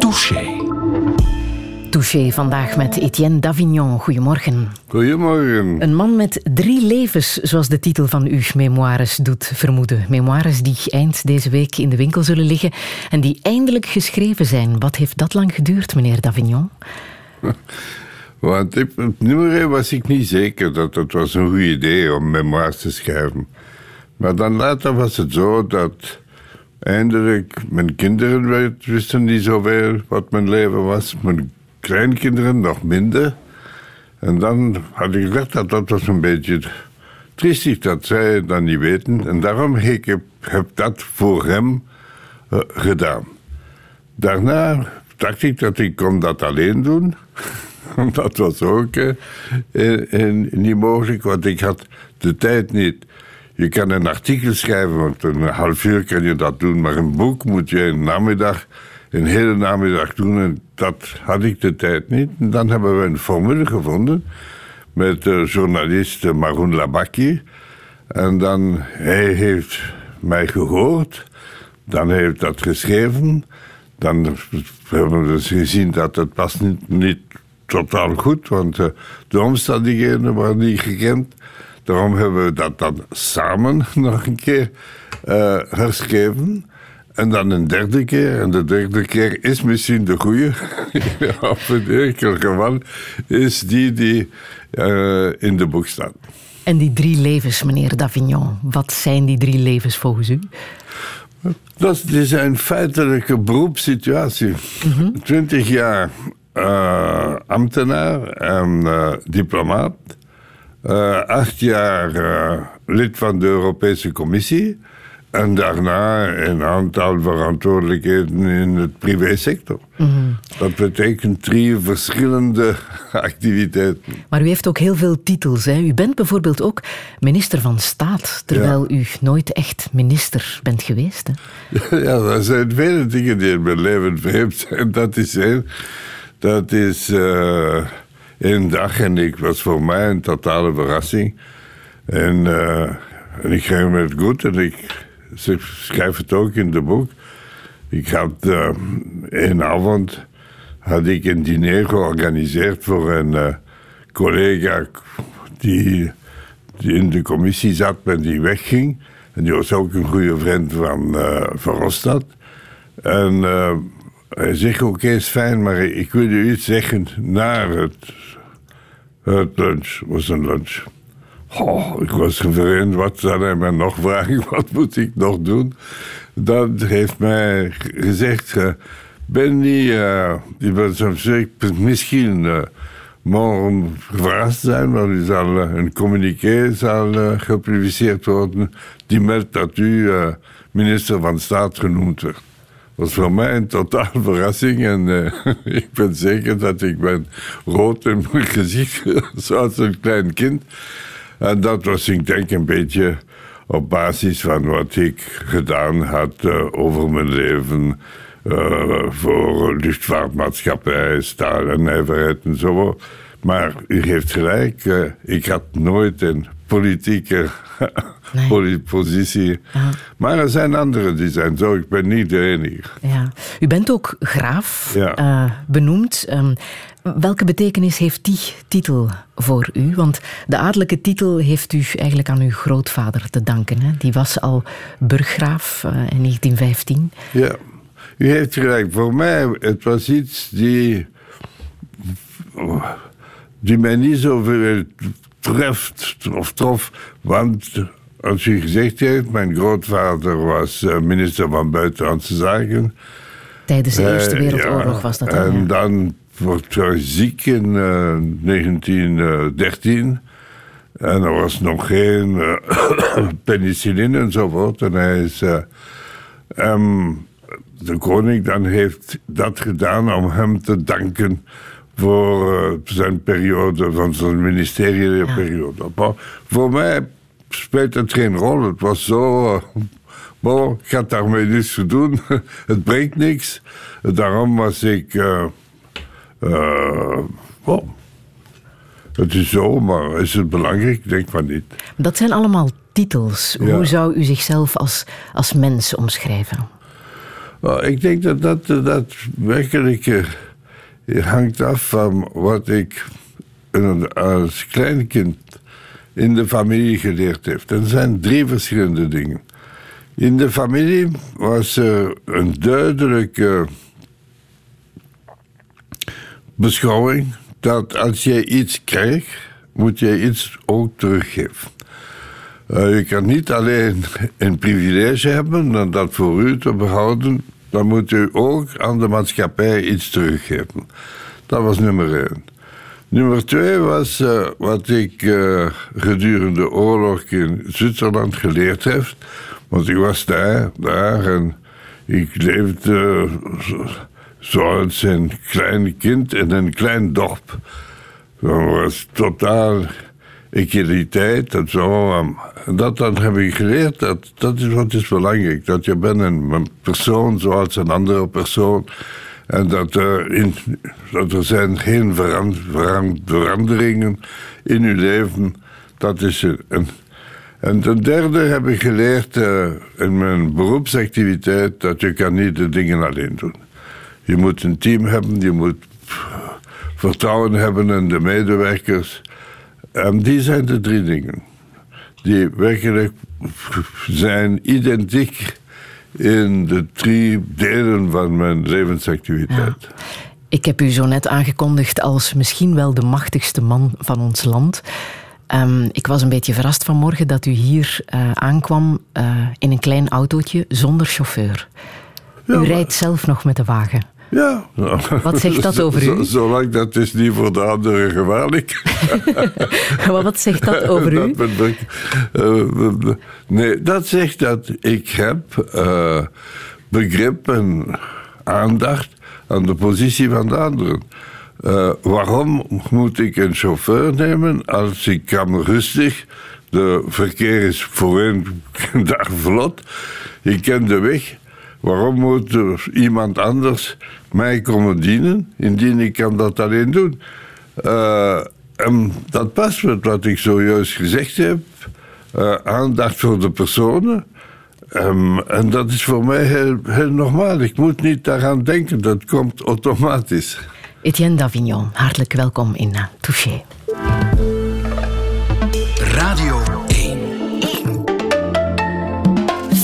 Touché. Touché vandaag met Etienne Davignon. Goedemorgen. Goedemorgen. Een man met drie levens, zoals de titel van uw memoires doet vermoeden. Memoires die eind deze week in de winkel zullen liggen en die eindelijk geschreven zijn. Wat heeft dat lang geduurd, meneer Davignon? Want ik, nummer één was ik niet zeker dat het was een goed idee om memoires te schrijven. Maar dan later was het zo dat eindelijk mijn kinderen wisten niet zoveel wat mijn leven was. Mijn kleinkinderen nog minder. En dan had ik gedacht dat dat was een beetje triestig dat zij dat niet weten. En daarom ik heb ik dat voor hem uh, gedaan. Daarna dacht ik dat ik kon dat alleen doen. dat was ook uh, niet mogelijk, want ik had de tijd niet. Je kan een artikel schrijven, want een half uur kan je dat doen, maar een boek moet je een namiddag, een hele namiddag doen. En dat had ik de tijd niet. En dan hebben we een formule gevonden met de journalist Maroon Labaki. En dan, hij heeft mij gehoord, dan heeft dat geschreven. Dan hebben we dus gezien dat het was niet, niet totaal goed, want de omstandigheden waren niet gekend. Daarom hebben we dat dan samen nog een keer uh, herschreven. En dan een derde keer. En de derde keer is misschien de goede. Op een enkel geval is die die uh, in de boek staat. En die drie levens, meneer Davignon. Wat zijn die drie levens volgens u? Dat is een feitelijke beroepssituatie. Twintig mm -hmm. jaar uh, ambtenaar en diplomaat. Uh, acht jaar uh, lid van de Europese Commissie. En daarna een aantal verantwoordelijkheden in het privésector. Mm -hmm. Dat betekent drie verschillende activiteiten. Maar u heeft ook heel veel titels. Hè? U bent bijvoorbeeld ook minister van Staat, terwijl ja. u nooit echt minister bent geweest. Hè? Ja, er zijn vele dingen die in mijn leven vreemd zijn. Dat is één. Dat is. Uh, één dag en ik was voor mij een totale verrassing. En, uh, en ik ging het goed en ik schrijf het ook in de boek. Ik had uh, een avond had ik een diner georganiseerd voor een uh, collega die, die in de commissie zat en die wegging. En die was ook een goede vriend van uh, Verhofstadt. En hij zegt, okay, is fijn, maar ik wil u iets zeggen na het, het lunch. was een lunch. Oh, ik was gevreemd, wat zou hij mij nog vragen? Wat moet ik nog doen? Dat heeft mij gezegd, uh, ben ik ben misschien uh, morgen verrast zijn, want u zal, een communiqué zal gepubliceerd worden die meldt dat u minister van Staat genoemd werd was voor mij een totaal verrassing. En uh, ik ben zeker dat ik ben rood in mijn gezicht, zoals een klein kind. En dat was, ik denk, een beetje op basis van wat ik gedaan had uh, over mijn leven. Uh, voor luchtvaartmaatschappij, staal en nijverheid en zo. Maar u heeft gelijk, ik had nooit een politieke nee. positie. Ja. Maar er zijn anderen die zijn zo. Ik ben niet de enige. Ja. U bent ook graaf ja. uh, benoemd. Um, welke betekenis heeft die titel voor u? Want de adellijke titel heeft u eigenlijk aan uw grootvader te danken. Hè? Die was al burggraaf uh, in 1915. Ja, u heeft gelijk. Voor mij, het was iets die... die mij niet zoveel treft of trof. Want als u gezegd heeft, mijn grootvader was uh, minister van Buitenlandse Zaken. Tijdens de Eerste Wereldoorlog uh, was dat En ja. dan wordt hij ziek in uh, 1913. En er was nog geen penicilline enzovoort. En hij is... Um, de koning dan heeft dat gedaan om hem te danken voor uh, zijn periode, van zijn ministeriële ja. periode. Maar voor mij speelt het geen rol. Het was zo. Bon, ik had daarmee niets te doen. het brengt niks. Daarom was ik. Uh. Het is zo, maar is het belangrijk? Ik denk van niet. Dat zijn allemaal titels. Ja. Hoe zou u zichzelf als, als mens omschrijven? Ik denk dat dat, dat werkelijk uh, hangt af van wat ik als klein kind in de familie geleerd heb. Er zijn drie verschillende dingen. In de familie was er een duidelijke beschouwing dat als je iets krijgt, moet je iets ook teruggeven. Uh, je kan niet alleen een privilege hebben en dat voor u te behouden, dan moet u ook aan de maatschappij iets teruggeven. Dat was nummer één. Nummer twee was uh, wat ik uh, gedurende de oorlog in Zwitserland geleerd heb. Want ik was daar, daar en ik leefde zoals een klein kind in een klein dorp. Dat was totaal equaliteit en zo. Dat dan heb ik geleerd, dat, dat is wat is belangrijk. Dat je bent een, persoon zoals een andere persoon. En dat er, in, dat er zijn geen veranderingen in je leven. Dat is. En ten derde heb ik geleerd uh, in mijn beroepsactiviteit dat je kan niet de dingen alleen doen. Je moet een team hebben, je moet vertrouwen hebben in de medewerkers. En die zijn de drie dingen die werkelijk zijn identiek in de drie delen van mijn levensactiviteit. Ik heb u zo net aangekondigd als misschien wel de machtigste man van ons land. Um, ik was een beetje verrast vanmorgen dat u hier uh, aankwam uh, in een klein autootje zonder chauffeur. Ja, u rijdt zelf nog met de wagen. Ja. Wat zegt dat over u? Zolang dat is niet voor de anderen gevaarlijk. maar wat zegt dat over u? Dat uh, nee, dat zegt dat ik heb uh, begrip en aandacht aan de positie van de anderen. Uh, waarom moet ik een chauffeur nemen als ik kan rustig... De verkeer is voor een dag vlot. Ik ken de weg. Waarom moet er iemand anders mij komen dienen, indien ik kan dat alleen doen? Uh, en dat past met wat ik zojuist gezegd heb. Uh, aandacht voor de personen. Um, en dat is voor mij heel, heel normaal. Ik moet niet daaraan denken, dat komt automatisch. Etienne Davignon, hartelijk welkom in uh, Touché. Radio 1. 1.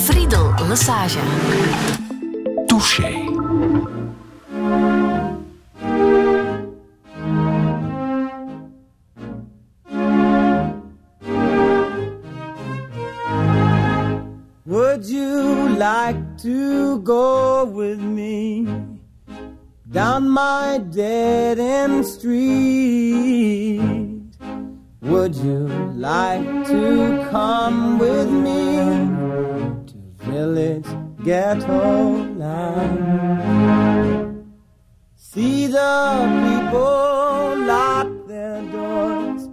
Friedel Massage. Touché. Would you like to go with me down my dead end street? Would you like to come with me to village ghetto land? See the people lock their doors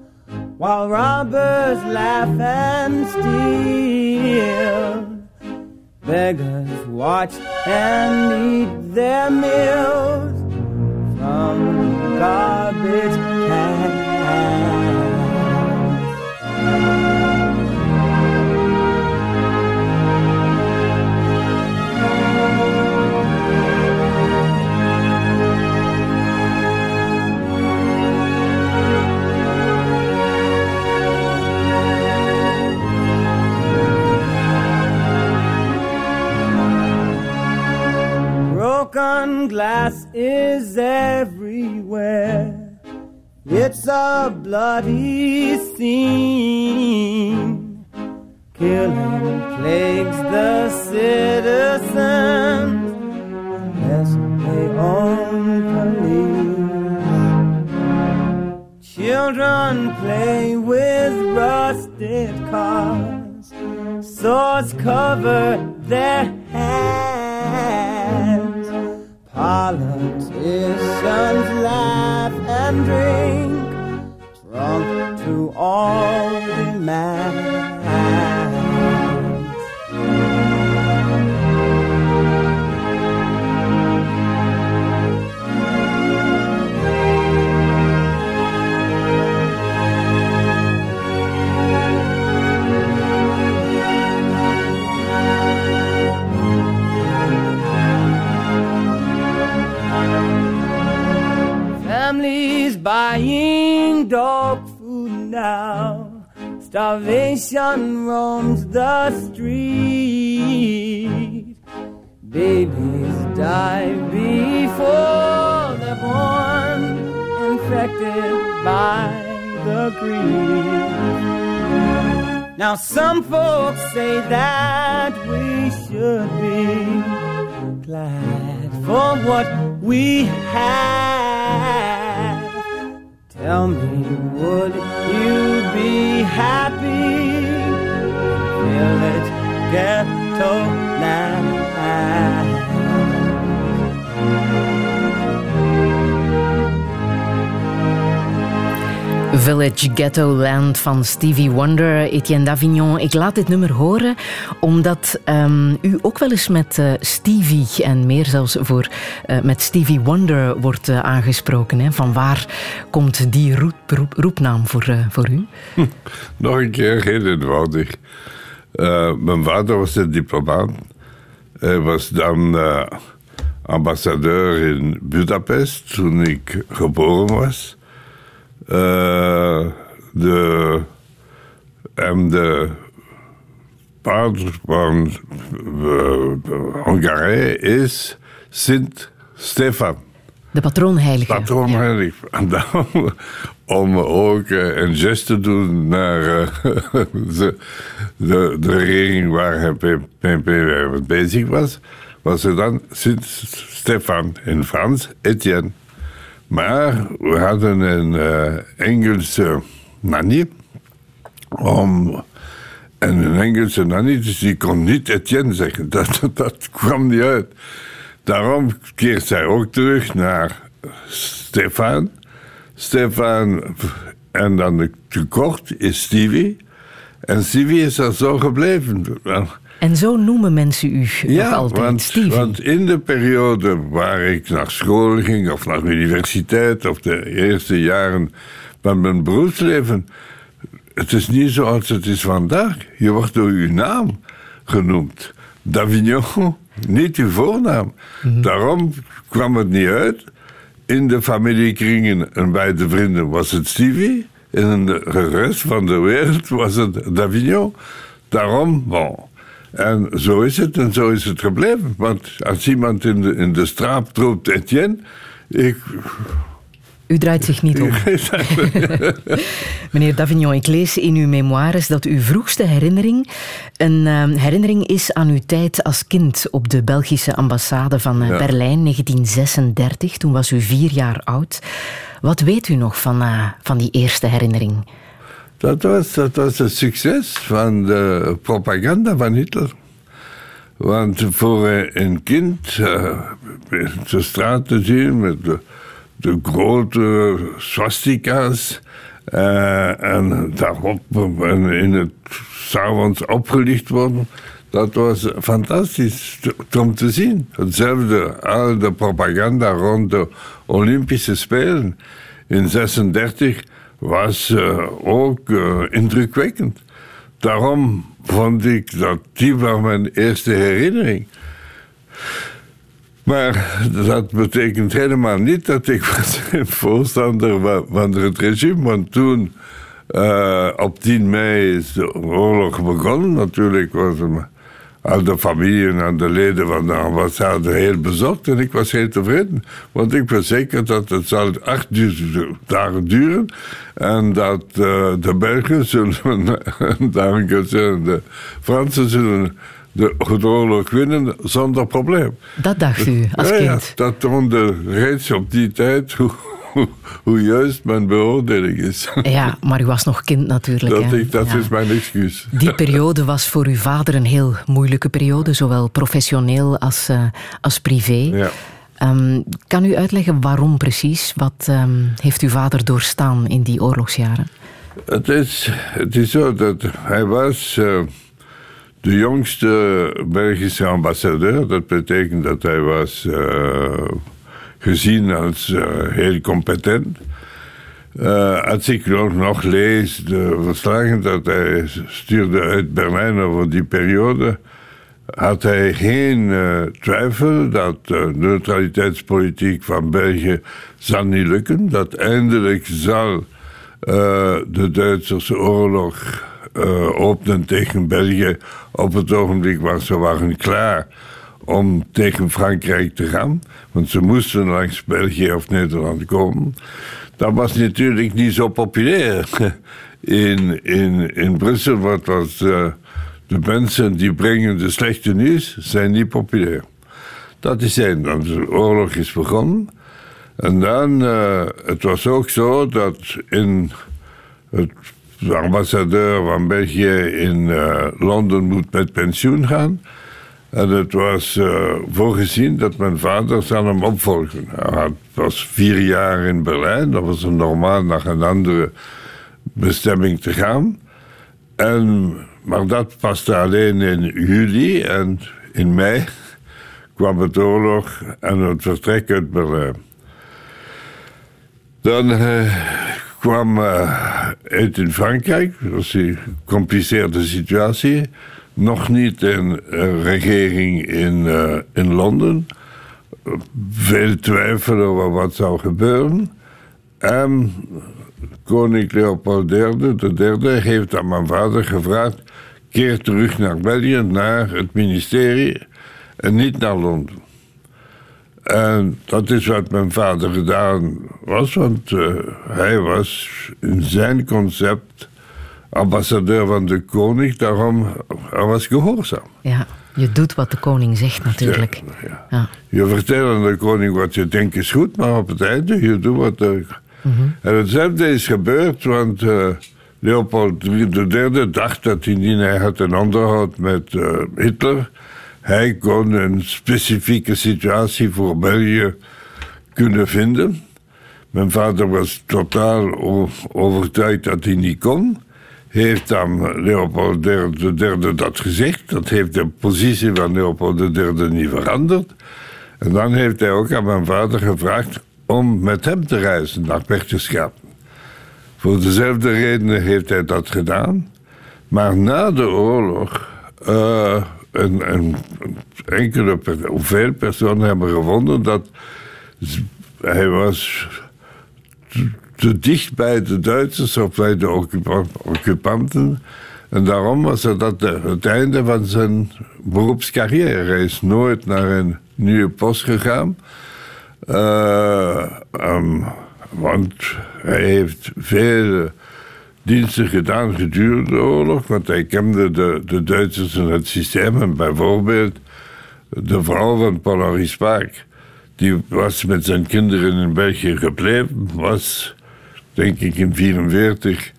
while robbers laugh and steal. Beggars watch and eat their meals from garbage cans. Broken glass is everywhere. It's a bloody scene. Killing plagues the citizens unless they own police. Children play with rusted cars. Swords cover their hands. Politicians laugh and drink, drunk to all demands. Dog food now. Starvation roams the street. Babies die before they're born, infected by the greed. Now, some folks say that we should be glad for what we have. Tell me, would you be happy? Village ghetto land. Village Ghetto Land van Stevie Wonder, Etienne Davignon. Ik laat dit nummer horen omdat um, u ook wel eens met uh, Stevie en meer zelfs voor, uh, met Stevie Wonder wordt uh, aangesproken. Hè? Van waar komt die roep, roepnaam voor, voor u? Hm, nog een keer heel eenvoudig. mijn vader was een diplomaat. Hij was dan ambassadeur in Budapest toen ik geboren was. Uh, de, en de pater van uh, Hongarije is Sint Stefan. De patroonheilige. Patroonheilige. Ja. En dan, om ook uh, een gest te doen naar de, de, de, regering waar hij mee bezig was, was er dan Sint Stefan in Frans, Etienne. Maar we hadden een uh, Engelse nanny. Om, en een Engelse nanny, dus die kon niet Etienne zeggen. Dat, dat kwam niet uit. Daarom keert zij ook terug naar Stefan. Stefan, en dan de tekort is Stevie. En Stevie is er zo gebleven. En zo noemen mensen u ja, nog altijd want, Stevie. want in de periode waar ik naar school ging of naar de universiteit of de eerste jaren van mijn beroepsleven, het is niet zoals het is vandaag. Je wordt door uw naam genoemd. Davignon, niet uw voornaam. Mhm. Daarom kwam het niet uit. In de familiekringen en bij de vrienden was het Stevie. In de rest van de wereld was het Davignon. Daarom, bon. En zo is het en zo is het gebleven. Want als iemand in de, in de straat roept Etienne, ik... U draait zich niet om. Meneer Davignon, ik lees in uw memoires dat uw vroegste herinnering een uh, herinnering is aan uw tijd als kind op de Belgische ambassade van uh, ja. Berlijn 1936. Toen was u vier jaar oud. Wat weet u nog van, uh, van die eerste herinnering? Dat was, dat was een succes van de propaganda van Hitler. Want voor een kind uh, de straat te zien met de, grote swastika's. Uh, en daarop in het s'avonds opgelicht worden. Dat was fantastisch om te zien. Hetzelfde, al de propaganda rond de Olympische Spelen in 36 was uh, ook uh, indrukwekkend. Daarom vond ik dat die was mijn eerste herinnering. Maar dat betekent helemaal niet dat ik was een voorstander van het regime. Want toen, uh, op 10 mei, is de oorlog begonnen. Natuurlijk was het al de familie en de leden van de ambassade heel bezorgd. En ik was heel tevreden. Want ik was zeker dat het zal acht dagen duren. En dat uh, de Belgen zullen, en de Fransen zullen de oorlog winnen zonder probleem. Dat dacht u als ja, kind? Ja, dat toonde reeds op die tijd hoe, hoe juist mijn beoordeling is. Ja, maar u was nog kind natuurlijk. Dat, hè? ik, dat ja. is mijn excuus. Die periode was voor uw vader een heel moeilijke periode, zowel professioneel als, uh, als privé. Ja. Um, kan u uitleggen waarom precies? Wat um, heeft uw vader doorstaan in die oorlogsjaren? Het is, het is zo dat hij was uh, de jongste Belgische ambassadeur. Dat betekent dat hij was uh, gezien als uh, heel competent. Uh, als ik nog, lees de verslagen dat hij stuurde uit Berlijn over die periode, had hij geen uh, twijfel dat de neutraliteitspolitiek van België zal niet lukken. Dat eindelijk zal de Duitsers oorlog openen tegen België. Op het ogenblik waar ze waren klaar om tegen Frankrijk te gaan. Want ze moesten langs België of Nederland komen. Dat was natuurlijk niet zo populair in, in, in Brussel. Wat uh, de mensen die brengen de slechte nieuws zijn niet populair. Dat is één. Dan de oorlog is begonnen. En dan, uh, het was ook zo dat in het de ambassadeur van België in uh, Londen moet met pensioen gaan. En het was uh, voorgezien dat mijn vader zou hem opvolgen. Hij was vier jaar in Berlijn. Dat was een normaal naar een andere bestemming te gaan. En, maar dat paste alleen in juli. En in mei kwam het oorlog en het vertrek uit Berlijn. Dan uh, kwam uh, uit in Frankrijk. Dat was een gecompliceerde situatie. Nog niet een regering in, uh, in Londen. Veel twijfel over wat zou gebeuren. En koning Leopold III, de derde, heeft aan mijn vader gevraagd... keer terug naar België, naar het ministerie... en niet naar Londen. En dat is wat mijn vader gedaan was, want uh, hij was in zijn concept ambassadeur van de koning, daarom hij was gehoorzaam. Ja, je doet wat de koning zegt natuurlijk. Ja, ja. Ja. Je vertelt aan de koning wat je denkt is goed, maar op het einde je doet wat... De... Mm -hmm. En hetzelfde is gebeurd, want uh, Leopold III dacht dat indien hij had een onderhoud met uh, Hitler hij kon een specifieke situatie voor België kunnen vinden. Mijn vader was totaal overtuigd dat hij niet kon. Heeft dan Leopold III dat gezegd. Dat heeft de positie van Leopold III niet veranderd. En dan heeft hij ook aan mijn vader gevraagd om met hem te reizen naar Berchtesgaden. Voor dezelfde redenen heeft hij dat gedaan. Maar na de oorlog en, en enkele, veel personen hebben gevonden dat hij was te dicht bij de Duitsers of bij de occupanten. En daarom was dat het einde van zijn beroepscarrière. Hij is nooit naar een nieuwe post gegaan. Uh, um, want hij heeft veel diensten gedaan gedurende de oorlog, want hij kende de, de Duitsers en het systeem. En bijvoorbeeld de vrouw van Polaris Spaak, die was met zijn kinderen in België gebleven, was, denk ik, in 1944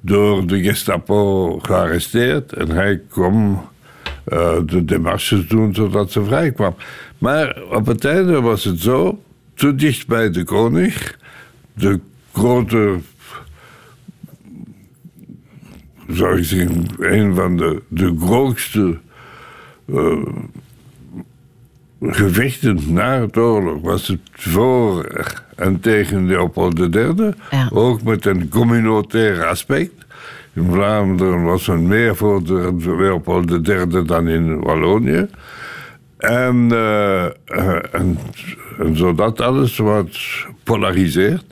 door de Gestapo gearresteerd. En hij kon uh, de demarches doen zodat ze vrij kwam. Maar op het einde was het zo, te dicht bij de koning, de grote zou ik zeggen, een van de, de grootste uh, gevechten na het oorlog was het voor en tegen Leopold III. Ja. Ook met een communautair aspect. In Vlaanderen was er meer voor de Leopold III dan in Wallonië. En, uh, en, en zodat alles wat polariseert.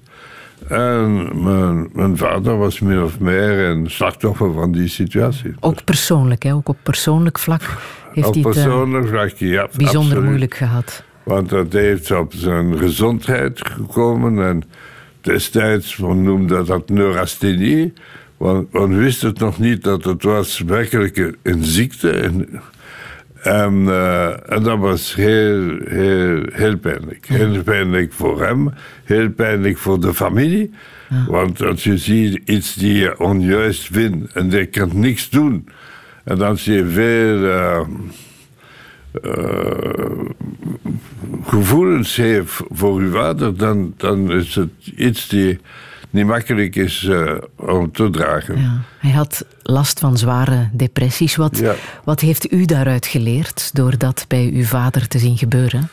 En mijn, mijn, vader was min of meer een slachtoffer van die situatie. Ook persoonlijk, hè? ook op persoonlijk vlak heeft op hij het vlak, ja, bijzonder absoluut. moeilijk gehad. Want dat heeft op zijn gezondheid gekomen. En destijds, men noemde dat neurasthenie. Want men wist het nog niet dat het was werkelijk een ziekte. En, en, uh, en, dat was heel, heel, heel pijnlijk. Heel pijnlijk voor hem, heel pijnlijk voor de familie. Ja. Want als je ziet iets die je onjuist vindt en je kan niks doen. En als je veel uh, uh, gevoelens heeft voor je vader, dan, dan is het iets die niet makkelijk is uh, om te dragen. Ja. Hij had last van zware depressies. Wat, ja. wat heeft u daaruit geleerd door dat bij uw vader te zien gebeuren?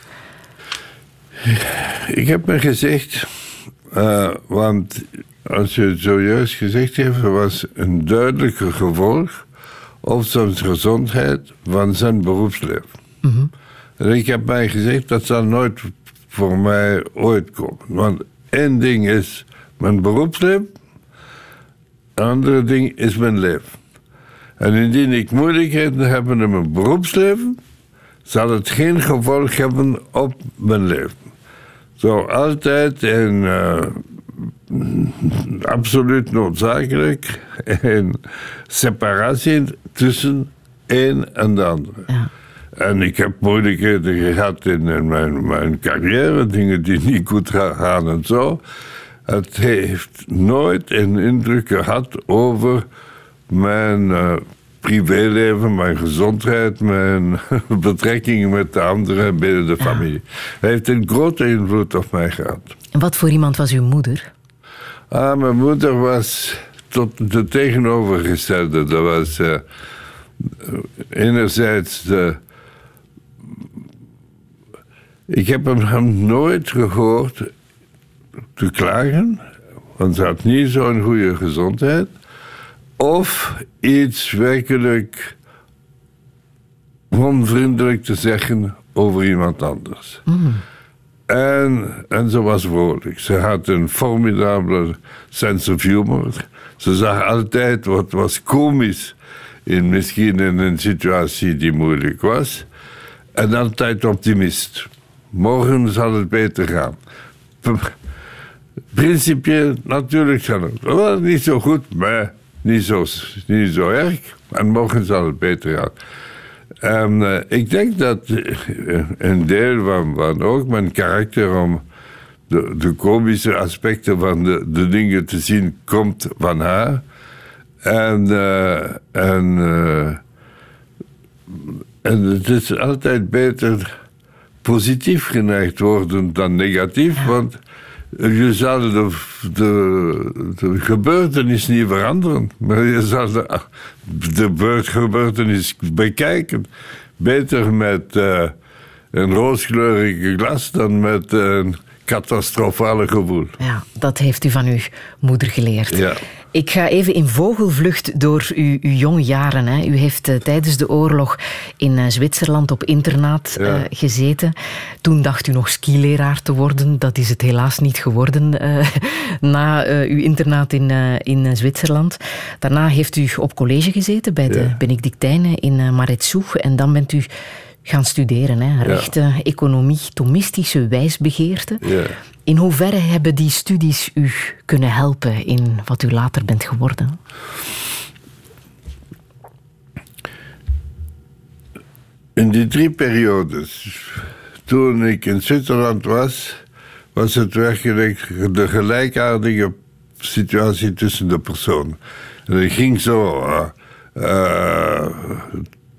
Ik heb me gezegd, uh, want als je het zojuist gezegd hebt, was een duidelijke gevolg of zijn gezondheid van zijn beroepsleven. En ik heb mij gezegd, dat zal nooit voor mij ooit komen. Want één ding is mijn beroepsleven, een andere ding is mijn leven. En indien ik moeilijkheden heb in mijn beroepsleven, zal het geen gevolg hebben op mijn leven. Zo altijd en uh, absoluut noodzakelijk een separatie tussen een en de andere. Ja. En ik heb moeilijkheden gehad in, in mijn, mijn carrière, dingen die niet goed gaan en zo. Het heeft nooit een indruk gehad over mijn uh, privéleven, mijn gezondheid, mijn betrekkingen met de anderen binnen de familie. Hij heeft een grote invloed op mij gehad. En wat voor iemand was uw moeder? Ah, mijn moeder was tot de tegenovergestelde. Dat was uh, enerzijds de. Ik heb hem nooit gehoord te klagen, want ze had niet zo'n goede gezondheid. Of iets werkelijk onvriendelijk te zeggen over iemand anders. Mm. En, en ze was vrolijk. Ze had een formidabele sense of humor. Ze zag altijd wat was komisch in misschien in een situatie die moeilijk was. En altijd optimist. Morgen zal het beter gaan. Principieel, natuurlijk zal het wel niet zo goed, maar niet zo, niet zo erg. En morgen zal het beter gaan. En uh, ik denk dat uh, een deel van, van ook mijn karakter om de, de komische aspecten van de, de dingen te zien komt van haar. En, en, en het is altijd beter positief geneigd worden dan negatief, want je zal de, de, de, gebeurtenis niet veranderen, maar je zal de, de gebeurtenis bekijken. Beter met uh, een rooskleurige glas dan met een catastrofale gevoel. Ja, dat heeft u van uw moeder geleerd. Ja. Ik ga even in vogelvlucht door uw, uw jonge jaren. Hè. U heeft uh, tijdens de oorlog in uh, Zwitserland op internaat ja. uh, gezeten. Toen dacht u nog skileraar te worden. Dat is het helaas niet geworden na uw internaat in, in Zwitserland. Daarna heeft u op college gezeten bij de ja. Benedictijnen in Maretsoeg. En dan bent u gaan studeren. Hè? Rechten, ja. economie, Thomistische wijsbegeerte. Ja. In hoeverre hebben die studies u kunnen helpen in wat u later bent geworden? In die drie periodes, toen ik in Zwitserland was, was het werkelijk de gelijkaardige situatie tussen de personen. En het ging zo. Uh, uh,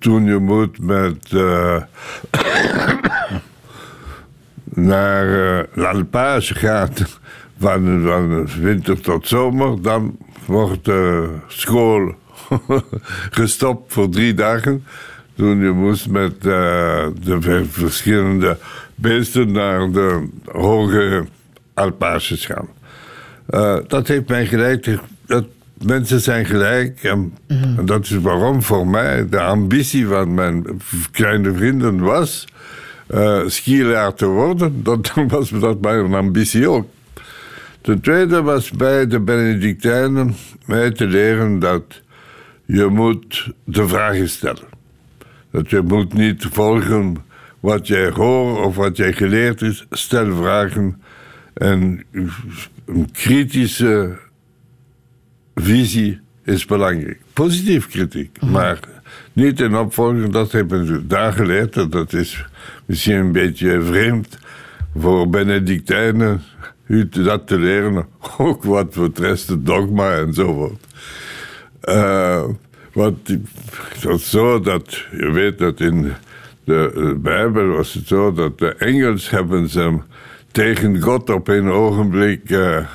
toen je moet met uh, naar uh, l'alpage gaat van, van winter tot zomer, dan wordt de school gestopt voor drie dagen. Toen je moest met uh, de verschillende beesten naar de hoge alpages gaan. dat heeft mij geleid dat mensen zijn gelijk. En, dat is waarom voor mij de ambitie van mijn kleine vrienden was uh, te worden. Dat was dat mijn ambitie ook. Ten tweede was bij de Benedictijnen mij te leren dat je moet de vragen stellen. Dat je moet niet volgen wat jij hoort of wat jij geleerd is. Stel vragen en een kritische visie is belangrijk. Positief kritiek, mm. maar niet in opvolging. Dat hebben we daar geleerd. Dat is misschien een beetje vreemd voor Benedictijnen u dat te leren. Ook wat betreft het dogma enzovoort. Uh, want het was zo dat, je weet dat in de, de Bijbel was het zo dat de engels hebben ze tegen God op een ogenblik... Uh,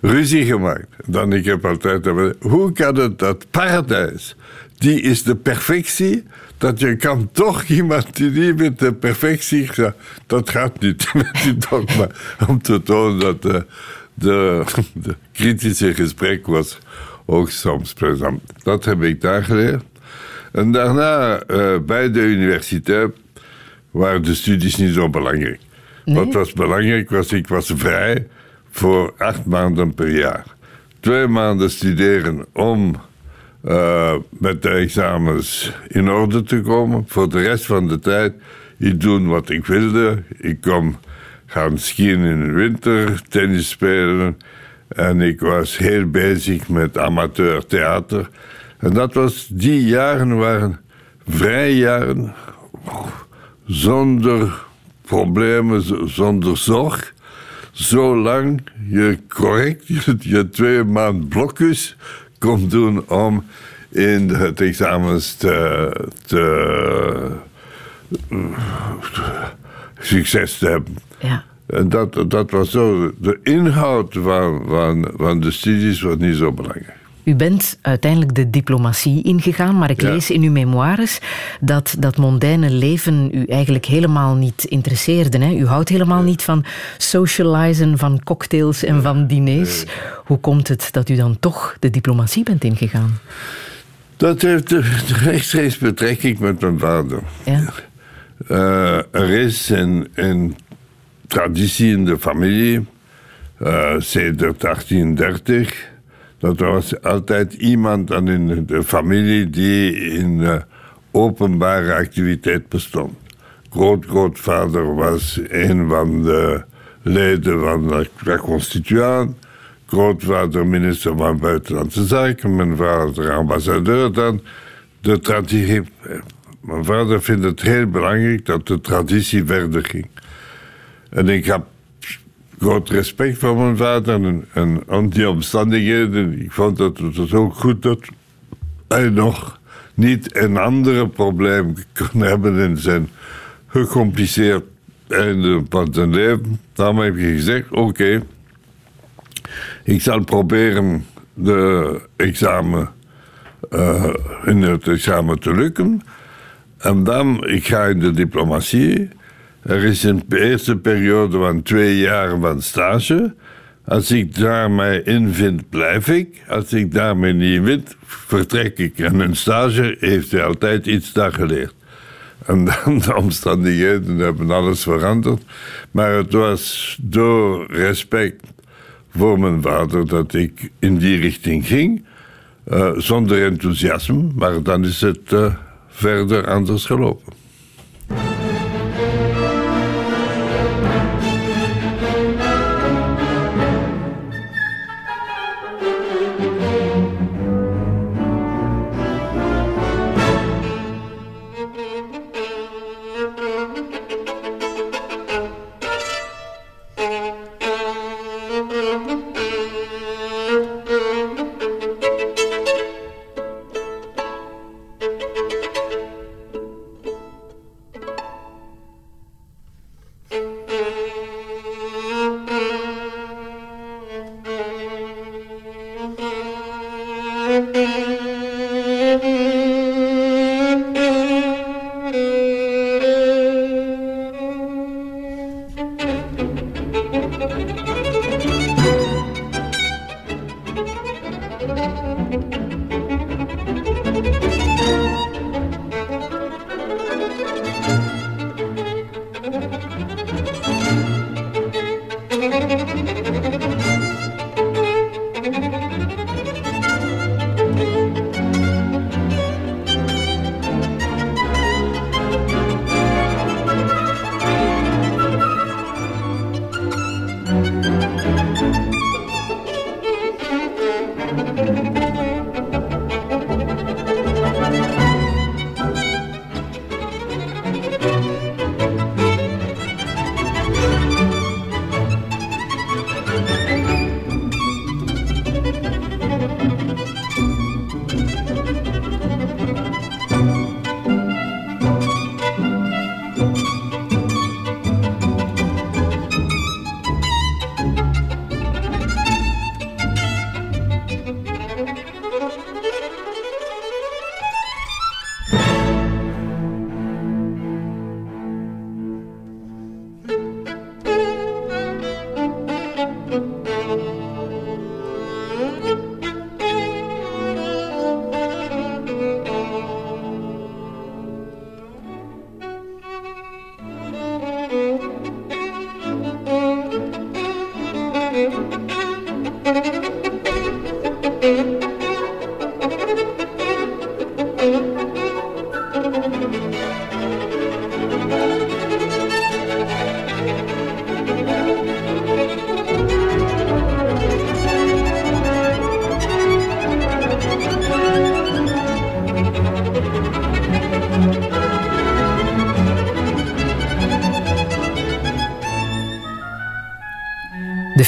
ruzie gemaakt. Dan ik heb altijd, hoe kan het dat paradijs, die is de perfectie, dat je kan toch iemand die niet met de perfectie, dat gaat niet met die dogma, om te tonen dat de, kritische gesprek was ook soms plezant. Dat heb ik daar geleerd. En daarna, uh, bij de universiteit, waren de studies niet zo belangrijk. Wat was belangrijk was, ik was vrij voor acht maanden per jaar. Twee maanden studeren om uh, met de examens in orde te komen. Voor de rest van de tijd ik doen wat ik wilde. Ik kon gaan skiën in de winter, tennis spelen. En ik was heel bezig met amateur theater. En dat was, die jaren waren vrije jaren. Zonder problemen, zonder zorg. Zolang je correct je, je twee maand blokjes kon doen om in het examens te, te succes te hebben. Ja. En dat, dat was zo. De inhoud van, van, van de studies was niet zo belangrijk. U bent uiteindelijk de diplomatie ingegaan, maar ik lees in uw memoires dat dat mondaine leven u eigenlijk helemaal niet interesseerde. Hè? U houdt helemaal niet van socializen, van cocktails en van diners. Hoe komt het dat u dan toch de diplomatie bent ingegaan? Dat heeft rechtstreeks betrekking met mijn vader. Ja. Uh, er is een, een, traditie in de familie, uh, sinds 1830. Dat was altijd iemand in de familie die in uh, openbare activiteit bestond. Groot-grootvader was een van de leden van de constituant. Grootvader minister van Buitenlandse Zaken, mijn vader ambassadeur dan. De traditie mijn vader vindt het heel belangrijk dat de traditie verder ging. En ik heb groot respect voor mijn vader en, en aan die omstandigheden. Ik vond dat het ook goed dat hij nog niet een andere probleem kon hebben in zijn gecompliceerd einde van zijn leven. Daarom heb ik gezegd: oké, ik zal proberen de examen, uh, in het examen te lukken. En dan, ik ga in de diplomatie. Er is een eerste periode van twee jaar van stage. Als ik daarmee in vind, blijf ik. Als ik daarmee niet vind, vertrek ik. En een stage heeft hij altijd iets daar geleerd. En dan de omstandigheden hebben alles veranderd. Maar het was door respect voor mijn vader dat ik in die richting ging. Uh, zonder enthousiasme, maar dan is het uh, verder anders gelopen.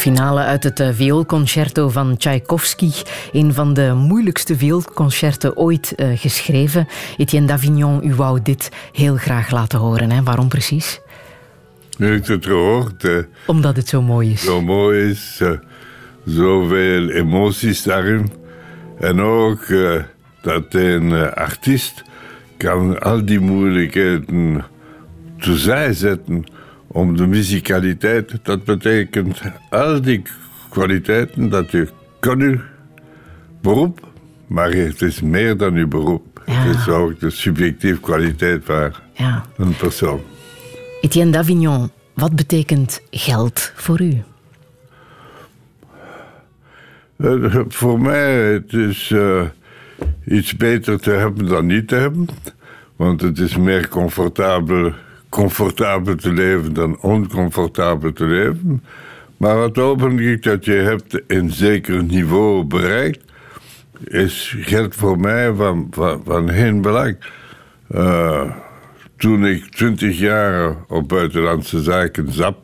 Finale uit het eh, vioolconcerto van Tchaikovsky. Een van de moeilijkste vioolconcerten ooit uh, geschreven. Etienne Davignon, u wou dit heel graag laten horen. Hè? Waarom precies? Nu ik het gehoord. Uh, Omdat het zo mooi is. Zo mooi is. Uh, zoveel emoties daarin. En ook dat een artiest kan al die moeilijkheden terzij zetten om de muzikaliteit. Dat betekent al die kwaliteiten dat je kan uw beroep, maar het is meer dan uw beroep. Ja. Het is ook de subjectieve kwaliteit van ja. een persoon. Etienne Davignon, wat betekent geld voor u? Uh, voor mij het is uh, iets beter te hebben dan niet te hebben. Want het is meer comfortabel comfortabel te leven dan oncomfortabel te leven. Maar het ogenblik dat je hebt een zeker niveau bereikt, is geld voor mij van, van, van geen belang. Uh, toen ik twintig jaar op buitenlandse zaken zat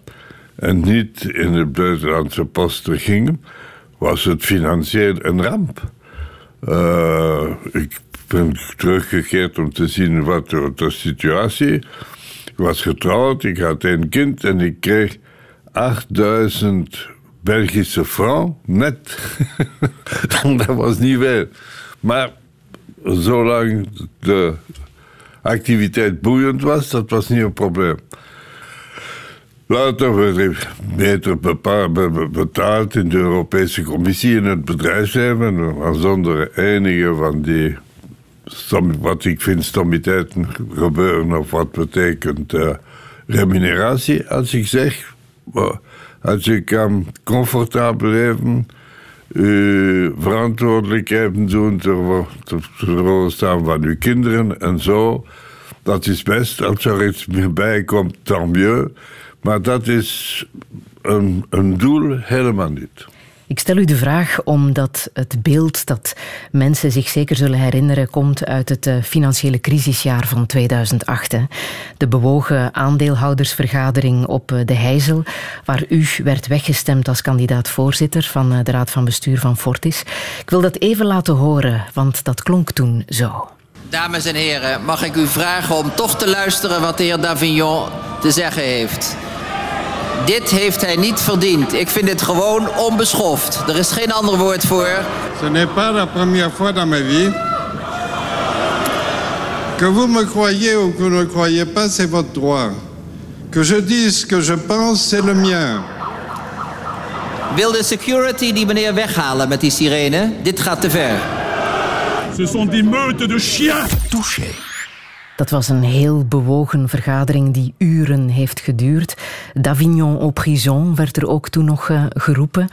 en niet in de buitenlandse posten ging, was het financieel een ramp. Uh, ik ben teruggekeerd om te zien wat de, situatie ik was getrouwd, ik had een kind en ik kreeg 8000 Belgische francs net. dat was niet veel. Maar zolang de activiteit boeiend was, dat was niet een probleem. Later werd ik betaald in de Europese Commissie in het bedrijfsleven, zonder enige van die wat ik vind stommiteiten gebeuren of wat betekent uh, remuneratie. Als ik zeg, als je kan comfortabel leven, verantwoordelijkheden doen te staan van uw kinderen en zo, dat is best. Als er iets meer bij komt, dan mieux. Maar dat is een doel helemaal niet. Ik stel u de vraag omdat het beeld dat mensen zich zeker zullen herinneren komt uit het eh, financiële crisisjaar van 2008. De bewogen aandeelhoudersvergadering op eh, de Heizel, waar u werd weggestemd als kandidaat-voorzitter van eh, de Raad van Bestuur van Fortis. Ik wil dat even laten horen, want dat klonk toen zo. Dames en heren, mag ik u vragen om toch te luisteren wat de heer Davignon te zeggen heeft? Dit heeft hij niet verdiend. Ik vind dit gewoon onbeschoft. Er is geen ander woord voor. Ce n'est pas la première fois dans ma vie. Que vous me croyez ou que vous ne croyez pas, c'est votre droit. Que je dise ce que je pense, c'est le mien. Wil de security die meneer weghalen met die sirene? Dit gaat te ver. Ce sont des meutes de chiens. Touché. Dat was een heel bewogen vergadering die uren heeft geduurd. Davignon au prison werd er ook toen nog uh, geroepen.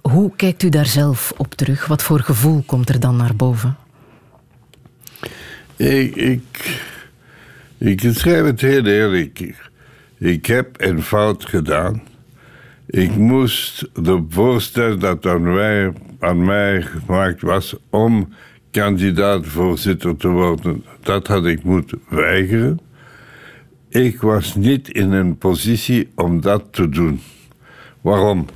Hoe kijkt u daar zelf op terug? Wat voor gevoel komt er dan naar boven? Ik, ik, ik schrijf het heel eerlijk. Ik heb een fout gedaan. Ik moest de voorstel dat aan mij, aan mij gemaakt was om kandidaat-voorzitter te worden, dat had ik moeten weigeren. Ik was niet in een positie om dat te doen. Waarom?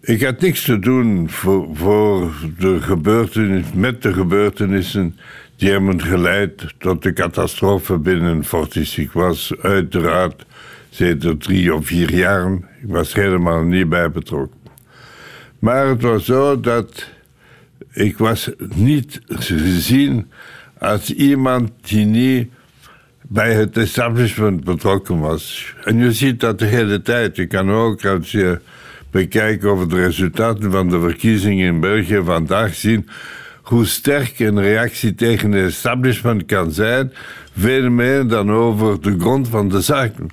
Ik had niks te doen voor, de gebeurtenis, met de gebeurtenissen die hebben geleid tot de catastrofe binnen Fortis. Ik was uiteraard sinds drie of vier jaar, ik was helemaal niet bij betrokken. Maar het was zo dat ik was niet gezien als iemand die niet bij het establishment betrokken was. En je ziet dat de hele tijd. Je kan ook, als je bekijkt over de resultaten van de verkiezingen in België vandaag zien hoe sterk een reactie tegen het establishment kan zijn, veel meer dan over de grond van de zaken.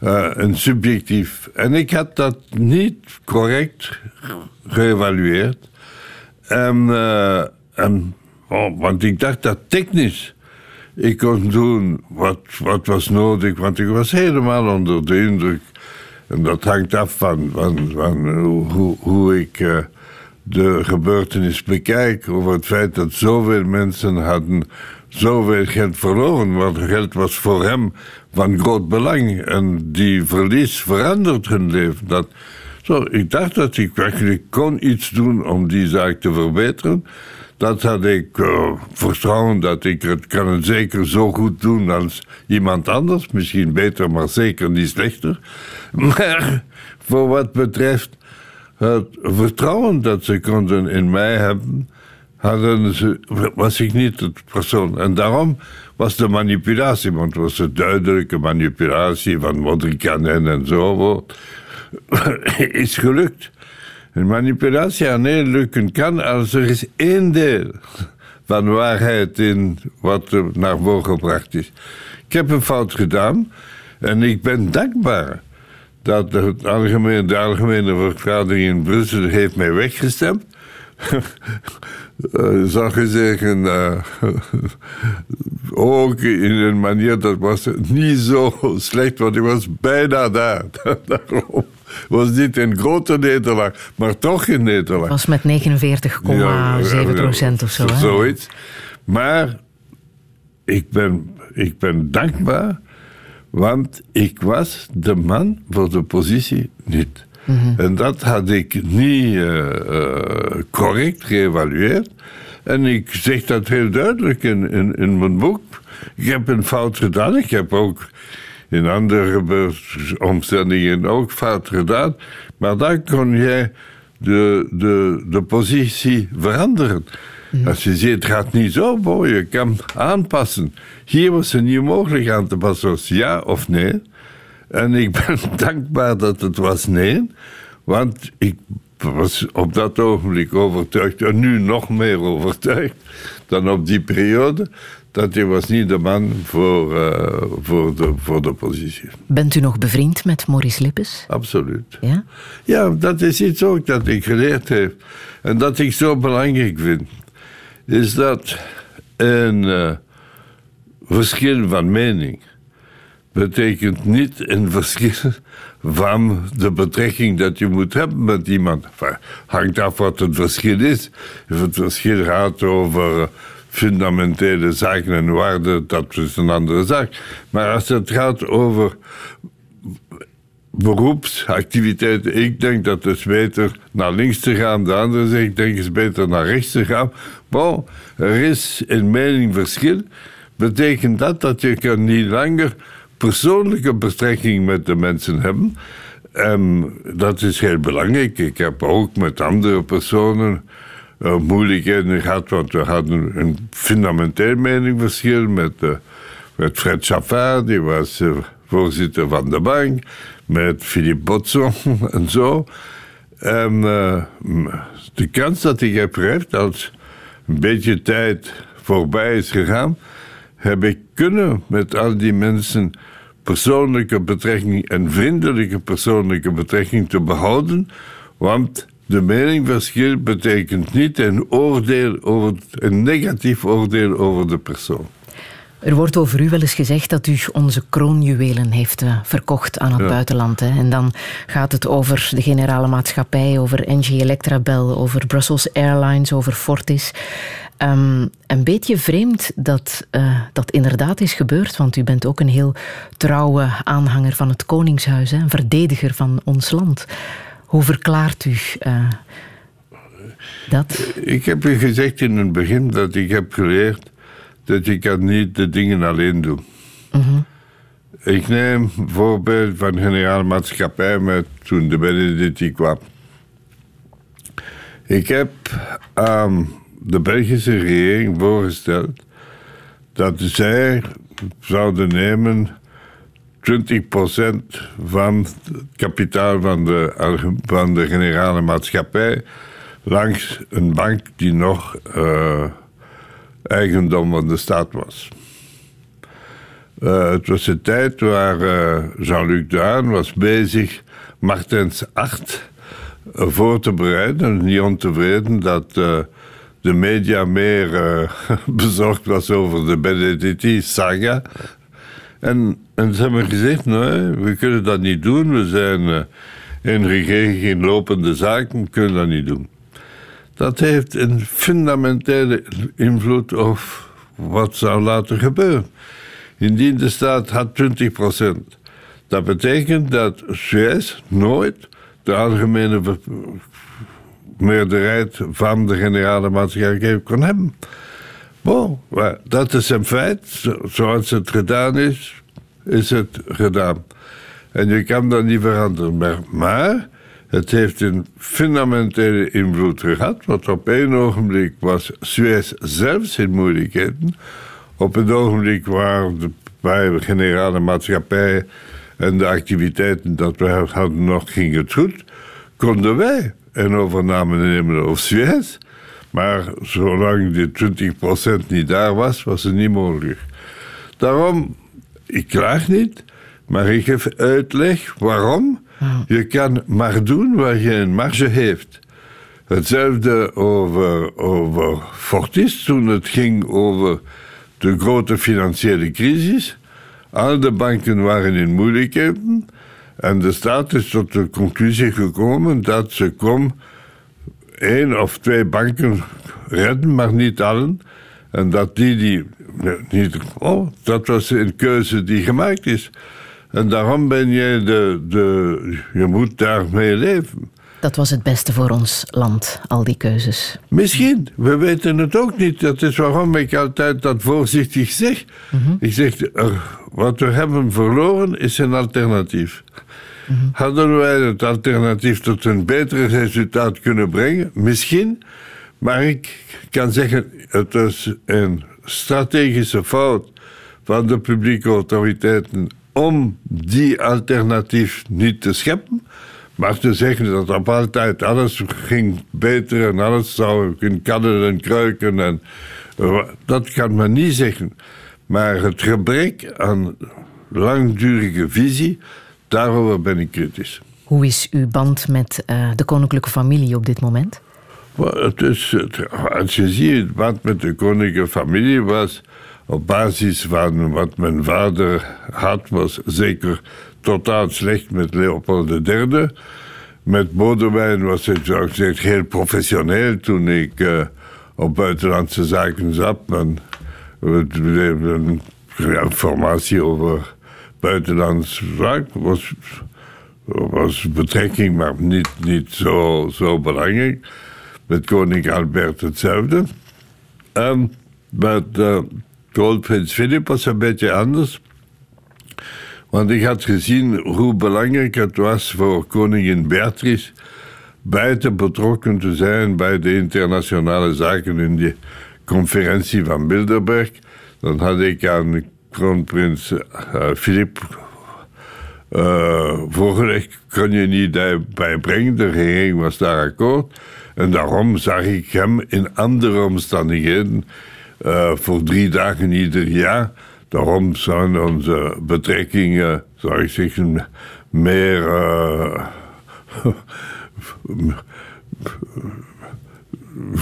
uh, een subjectief. En ik had dat niet correct geëvalueerd. En, uh, en oh, want ik dacht dat technisch ik kon doen wat, wat was nodig, want ik was helemaal onder de indruk. En dat hangt af van, van, hoe, hoe ik uh, de gebeurtenis bekijk. Over het feit dat zoveel mensen hadden zoveel geld verloren. Want geld was voor hem van groot belang. En die verlies verandert hun leven. Dat, zo, ik dacht dat ik eigenlijk kon iets doen om die zaak te verbeteren. Dat had ik uh, vertrouwen dat ik het kan het zeker zo goed doen als iemand anders. Misschien beter, maar zeker niet slechter. Maar voor wat betreft het vertrouwen dat ze konden in mij hebben, hadden was ik niet het persoon. En daarom was de manipulatie, want het was de duidelijke manipulatie van Modrikanen en zo, is gelukt. Een manipulatie alleen lukken kan als er is één deel van waarheid in wat er naar voren gebracht is. Ik heb een fout gedaan en ik ben dankbaar dat de algemene vergadering in Brussel heeft mij weggestemd. uh, zou je zeggen, uh, ook in een manier dat was niet zo slecht, want ik was bijna daar. Daarom was dit een grote nederlaag, maar toch een nederlaag. was met 49,7 ja, procent of zo. Zoiets. Maar ik ben, ik ben dankbaar, want ik was de man voor de positie niet. Mm En dat had ik niet uh, uh, correct geëvalueerd. En ik zeg dat heel duidelijk in, in, in mijn boek. Ik heb een fout gedaan. Ik heb ook in andere omstandigheden ook fout gedaan. Maar dan kon jij de, de, de positie veranderen. Als je ziet, het gaat niet zo, boy, je kan aanpassen. Hier was het niet mogelijk aan te passen, was ja of nee. En ik ben dankbaar dat het was nee, want ik was op dat ogenblik overtuigd, en nu nog meer overtuigd dan op die periode, dat hij was niet de man voor, uh, voor, de, voor de positie. Bent u nog bevriend met Maurice Lippes? Absoluut. Ja? Ja, dat is iets ook dat ik geleerd heb. En dat ik zo belangrijk vind. Is dat een uh, verschil van mening betekent niet een verschil van de betrekking dat je moet hebben met iemand. Enfin, hangt af wat het verschil is. Of het verschil gaat over fundamentele zaken en waarden, dat is een andere zaak. Maar als het gaat over beroepsactiviteiten, ik denk dat het is beter naar links te gaan. De andere zegt, ik denk het is beter naar rechts te gaan. Bon, er is een meningverschil. Betekent dat dat je kan niet langer persoonlijke betrekking met de mensen hebben. En dat is heel belangrijk. Ik heb ook met andere personen moeilijkheden gehad, want we hadden een fundamenteel meningverschil met, uh, met Fred Chaffard, die was uh, voorzitter van de bank, met Philippe Botson en zo. En de kans dat ik heb gehad, als een beetje tijd voorbij is gegaan, heb ik kunnen met al die mensen persoonlijke betrekking en vriendelijke persoonlijke betrekking te behouden, want de meningverschil betekent niet een oordeel over, een negatief oordeel over de persoon. Er wordt over u wel eens gezegd dat u onze kroonjuwelen heeft uh, verkocht aan het ja. buitenland. Hè? En dan gaat het over de generale maatschappij, over NG Electrabel, over Brussels Airlines, over Fortis. Um, een beetje vreemd dat uh, dat inderdaad is gebeurd, want u bent ook een heel trouwe aanhanger van het Koningshuis, hè? een verdediger van ons land. Hoe verklaart u uh, dat? Ik heb u gezegd in het begin dat ik heb geleerd dat je kan niet de dingen alleen doen. Mm -hmm. Ik neem een voorbeeld van generale maatschappij met toen de Benedictie kwam. Ik heb aan um, de Belgische regering voorgesteld dat zij zouden nemen 20% van het kapitaal van de, van de generale maatschappij langs een bank die nog uh, eigendom van de staat was. Uh, het was de tijd waar uh, Jean-Luc Dehaan was bezig Martens 8 voor te bereiden. Niet ontevreden dat de media meer bezorgd was over de Benedetti-saga. En, ze hebben gezegd, nee, we kunnen dat niet doen. We zijn in regering in lopende zaken, we kunnen dat niet doen. Dat heeft een fundamentele invloed op wat zou laten gebeuren. Indien de staat had 20 procent. Dat betekent dat Suez nooit de algemene meerderheid van de generale maatschappij kon hebben. Dat is een feit. Zoals het gedaan is, is het gedaan. En je kan dat niet veranderen. Maar het heeft een fundamentele invloed gehad, want op één ogenblik was Suez zelfs in moeilijkheden. Op het ogenblik waar de generale maatschappij en de activiteiten dat we hadden nog ging het goed, konden wij een overname nemen over Suez. Maar zolang die 20% niet daar was, was het niet mogelijk. Daarom, ik klaag niet, maar ik geef uitleg waarom. Je kan maar doen waar je een marge heeft. Hetzelfde over, over Fortis toen het ging over de grote financiële crisis. Al de banken waren in moeilijkheden. En de staat is tot de conclusie gekomen dat ze kon één of twee banken redden, maar niet allen. En dat die die niet. Oh, dat was een keuze die gemaakt is. En daarom ben je de, de. Je moet daarmee leven. Dat was het beste voor ons land, al die keuzes. Misschien, we weten het ook niet. Dat is waarom ik altijd dat voorzichtig zeg. Mhm. Ik zeg, wat we hebben verloren is een alternatief. Hadden wij het alternatief tot een beter resultaat kunnen brengen? Misschien. Maar ik kan zeggen, het is een strategische fout van de publieke autoriteiten om die alternatief niet te scheppen. Maar te zeggen dat op altijd alles ging beter en alles zou in kannen en kruiken, en, dat kan men niet zeggen. Maar het gebrek aan langdurige visie, daarover ben ik kritisch. Hoe is uw band met uh, de koninklijke familie op dit moment? het is, het, als je ziet, het band met de koninklijke familie was op basis van wat mijn vader had, was zeker totaal slecht met Leopold III. Met Bodewijn was het, zoals gezegd, heel professioneel toen ik uh, op buitenlandse zaken zat. En een informatie over buitenlandse zaken was, was betrekking, maar niet, niet zo, zo belangrijk. Met koning Albert hetzelfde. Um, met uh, Philip was een beetje anders. Want ik had gezien hoe belangrijk het was voor koningin Beatrice buiten betrokken te zijn bij de internationale zaken in die conferentie van Bilderberg. Dan had ik aan kroonprins uh, Philip uh, voorgelegd, kon je niet daarbij brengen. De regering was daar akkoord. En daarom zag ik hem in andere omstandigheden uh, voor drie dagen ieder jaar Daarom zijn onze betrekkingen, zou ik zeggen, meer uh,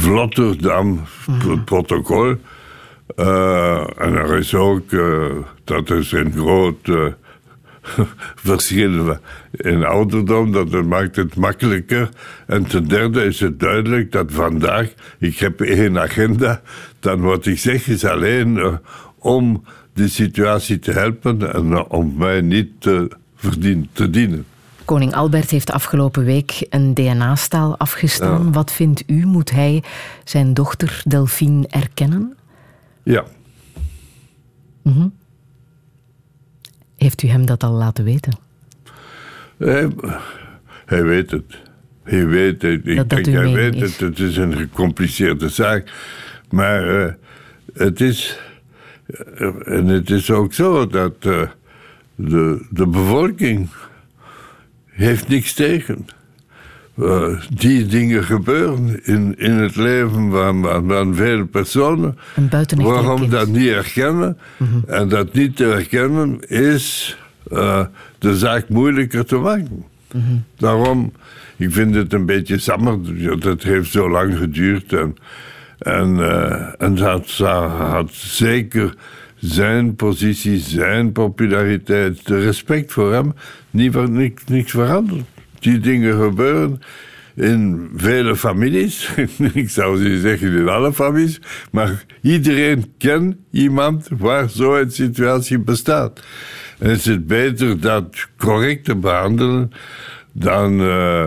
vlotter dan het protocol. Uh, en er is ook, uh, dat is een groot verschil in ouderdom, dat maakt het makkelijker. En ten derde is het duidelijk dat vandaag, ik heb één agenda, dan wat ik zeg is alleen om de situatie te helpen en om mij niet te, verdien, te dienen. Koning Albert heeft afgelopen week een DNA-staal afgestaan. Wat vindt u? Moet hij zijn dochter Delphine erkennen? Ja. Mm Heeft u hem dat al laten weten? Hij, hij weet het. Hij weet het. Ik denk, hij weet het. Het is een gecompliceerde zaak. Maar uh, het is en het is ook zo dat uh, de, de bevolking heeft niks tegen. Eh, die dingen gebeuren in, in het leven van, van, van vele personen. Waarom dat niet herkennen? En dat niet te herkennen is eh, de zaak moeilijker te maken. Daarom, ik vind het een beetje jammer. ja, Dat heeft zo lang geduurd. En, en, eh, en dat had zeker zijn positie, zijn populariteit, de respect voor hem, niet, niks, niks veranderd. Die dingen gebeuren in vele families. ik zou zeggen in alle families, maar iedereen kent iemand waar zo'n situatie bestaat. En is het beter dat correct te behandelen dan eh,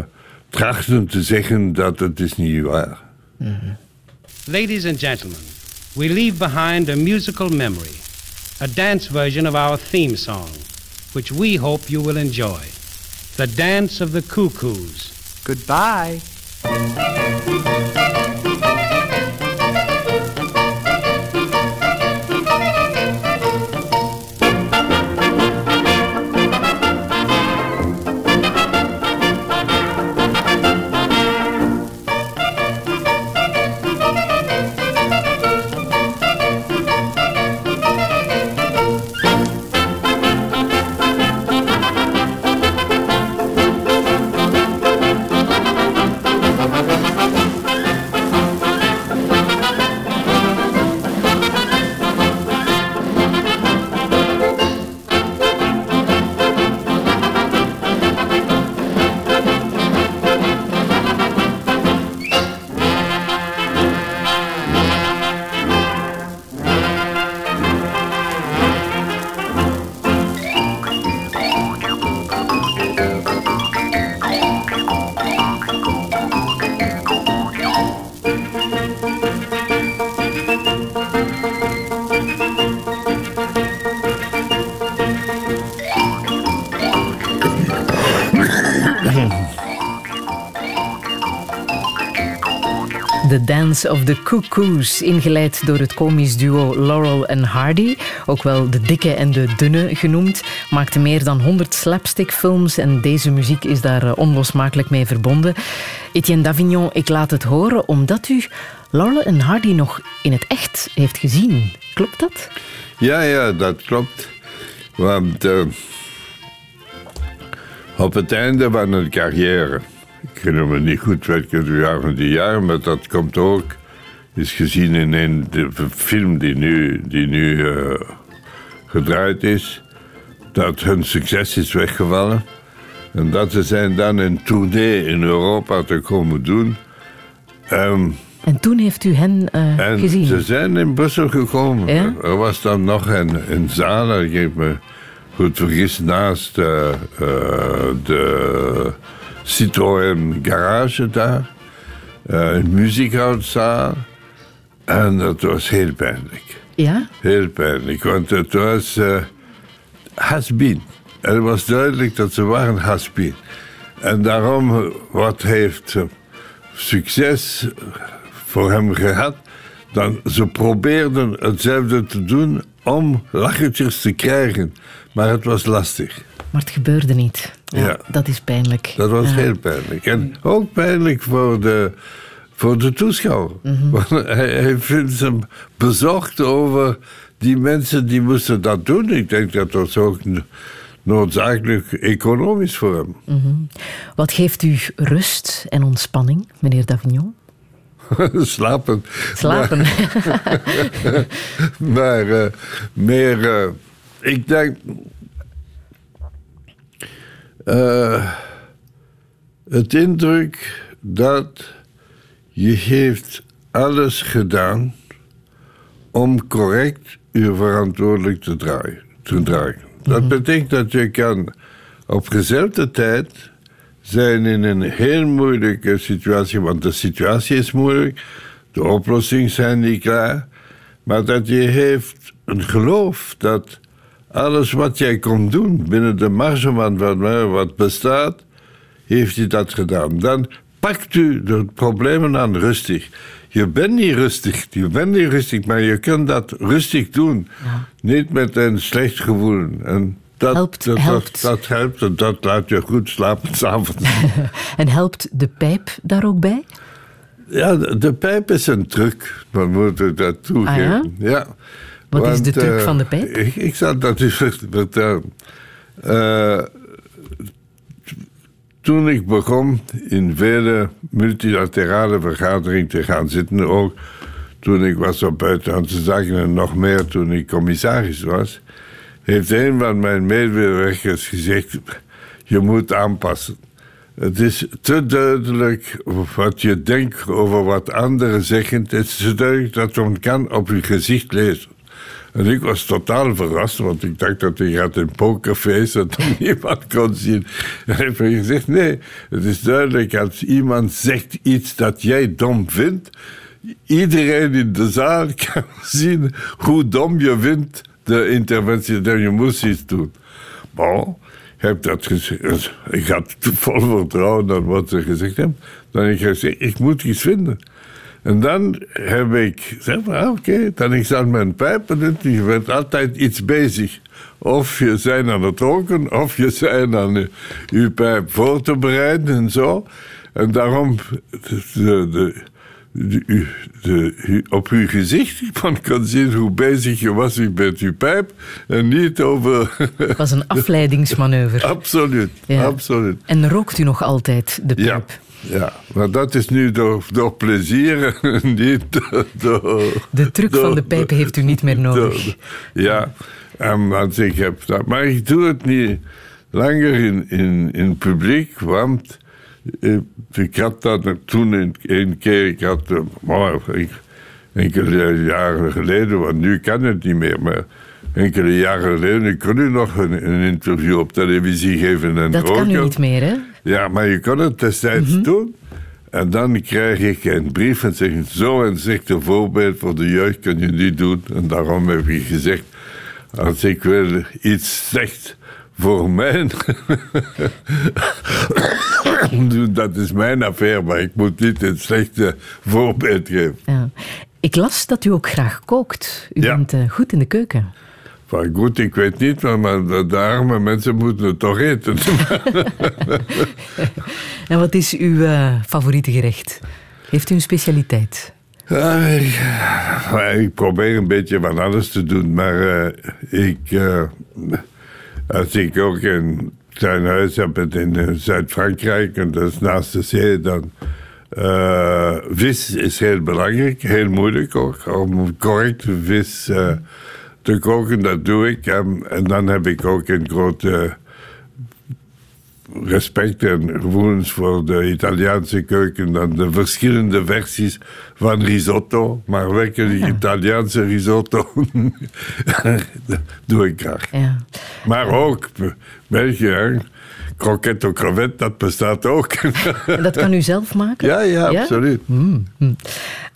trachten te zeggen dat het is niet waar. Ladies and gentlemen, we leave behind a musical memory, a dance version of our theme song, which we hope you will enjoy. The Dance of the Cuckoos. Goodbye. Of the Cuckoos, ingeleid door het komisch duo Laurel en Hardy, ook wel de dikke en de dunne genoemd, maakte meer dan 100 slapstickfilms en deze muziek is daar eh, onlosmakelijk mee verbonden. Etienne Davignon, ik laat het horen omdat u Laurel en Hardy nog in het echt heeft gezien. Klopt dat? Ja, ja, dat klopt. Want eh, op het einde van een carrière, ik herinner me niet goed welke jaren die jaren, maar dat komt ook, is gezien in een de film die nu, die nu eh, gedraaid is, dat hun succes is weggevallen. En dat ze zijn dan een tournee in Europa te komen doen. Ehm, En toen heeft u hen eh, en gezien. ze zijn in Brussel gekomen. Ja? Er was dan nog een, een zaal, ik heb me goed vergis, naast eh, de Citroën Garage daar. Eh, een muziekhoudzaal. En dat was heel pijnlijk. Ja? Heel pijnlijk, want het was eh has-been. Het was duidelijk dat ze waren has-been. En daarom, wat heeft eh, succes voor hem gehad? Dan, ze probeerden hetzelfde te doen om lachertjes te krijgen. Maar het was lastig. Maar het gebeurde niet. Ja. Dat is pijnlijk. Dat was Ja. heel pijnlijk. En ook pijnlijk voor de, voor de toeschouwer. Want hij, hij vindt hem bezorgd over die mensen die moesten dat doen. Ik denk dat dat ook noodzakelijk economisch voor hem. Wat geeft u rust en ontspanning, meneer Davignon? Slapen. Slapen. Maar eh, meer, eh, ik denk. Eh, het indruk dat je heeft alles gedaan om correct je verantwoordelijk te dragen. Te dragen. Dat betekent dat je kan op dezelfde tijd zijn in een heel moeilijke situatie, want de situatie is moeilijk, de oplossingen zijn niet klaar, maar dat je heeft een geloof dat alles wat jij kon doen binnen de marge van wat- wat bestaat, heeft hij dat gedaan. Dan pakt u de problemen aan rustig. Je bent niet rustig, je bent niet rustig, maar je kunt dat rustig doen. Niet met een slecht gevoel. En Dat helpt, dat, helpt. Dat, dat helpt en dat laat je goed slapen s'avonds. En helpt de pijp daar ook bij? ja, de, de pijp is een truc, we moeten dat toegeven. ja? Wat is de truc eh, van de pijp? Ik, ik zal dat eens vertellen. Eh, toen ik begon in vele multilaterale vergaderingen te gaan zitten, ook toen ik was op buitenlandse zaken en nog meer toen ik commissaris was, heeft een van mijn medewerkers gezegd: je moet aanpassen. Het is te duidelijk wat je denkt over wat anderen zeggen. Het is te duidelijk dat men kan op je gezicht lezen. En ik was totaal verrast, want ik dacht dat hij had een pokerface dat niemand kon zien. En hij heeft gezegd, nee, het is duidelijk als iemand zegt iets dat jij dom vindt, iedereen in de zaal kan zien hoe dom je vindt de interventie, dat je moest iets doen. Bon, ik heb dat gezegd. Ik had vol vertrouwen aan wat ze gezegd hebben. Dan heb ik gezegd, ik moet iets vinden. En dan heb ik gezegd, ah, oké, dan ik zal mijn pijp benutten. Je bent altijd iets bezig. Of je bent aan het roken, of je bent aan je, je pijp voor te bereiden en zo. En daarom, de, de, de, u- de, u- op uw gezicht, man kan zien hoe bezig je was met uw pijp. En niet over... Het was een afleidingsmanoeuvre. absoluut, Ja. absoluut. En rookt u nog altijd de pijp? ja, maar dat is nu door, door plezier niet door... De truc door- van de pijp heeft u niet meer nodig. door- ja, en, want ik heb dat, maar ik doe het niet langer in, in, in publiek, want eh, ik had dat toen een, keer, ik had, eh, maar ik, enkele jaren geleden, want nu kan het niet meer, maar enkele jaren geleden, ik kon u nog een, een interview op televisie geven en Dat kan u roken. niet meer, hè? Ja, maar je kon het destijds doen. En dan krijg ik een brief en zeggen: Zo een slechte voorbeeld voor de jeugd kan je niet doen. En daarom heb ik gezegd: Als ik wil iets slecht voor mij doen, dat is mijn affaire, maar ik moet niet een slechte voorbeeld geven. Ja. Ik las dat u ook graag kookt. U Ja. bent eh, goed in de keuken. Van goed, ik weet niet, maar, maar de, arme mensen moeten het toch eten. En wat is uw eh, favoriete gerecht? Heeft u een specialiteit? Ik, maar ik probeer een beetje van alles te doen, maar eh, ik, eh, als ik ook een klein huis heb in eh, Zuid-Frankrijk, en dat is naast de zee, dan eh, vis is heel belangrijk, heel moeilijk ook, om correct vis eh, te koken, dat doe ik. En, en dan heb ik ook een grote respect en gevoelens voor de Italiaanse keuken. Dan de verschillende versies van risotto. Maar werkelijk Italiaanse risotto dat doe ik graag. Ja. Maar ook België, croquette au dat bestaat ook. En dat kan u zelf maken? ja, ja, absoluut.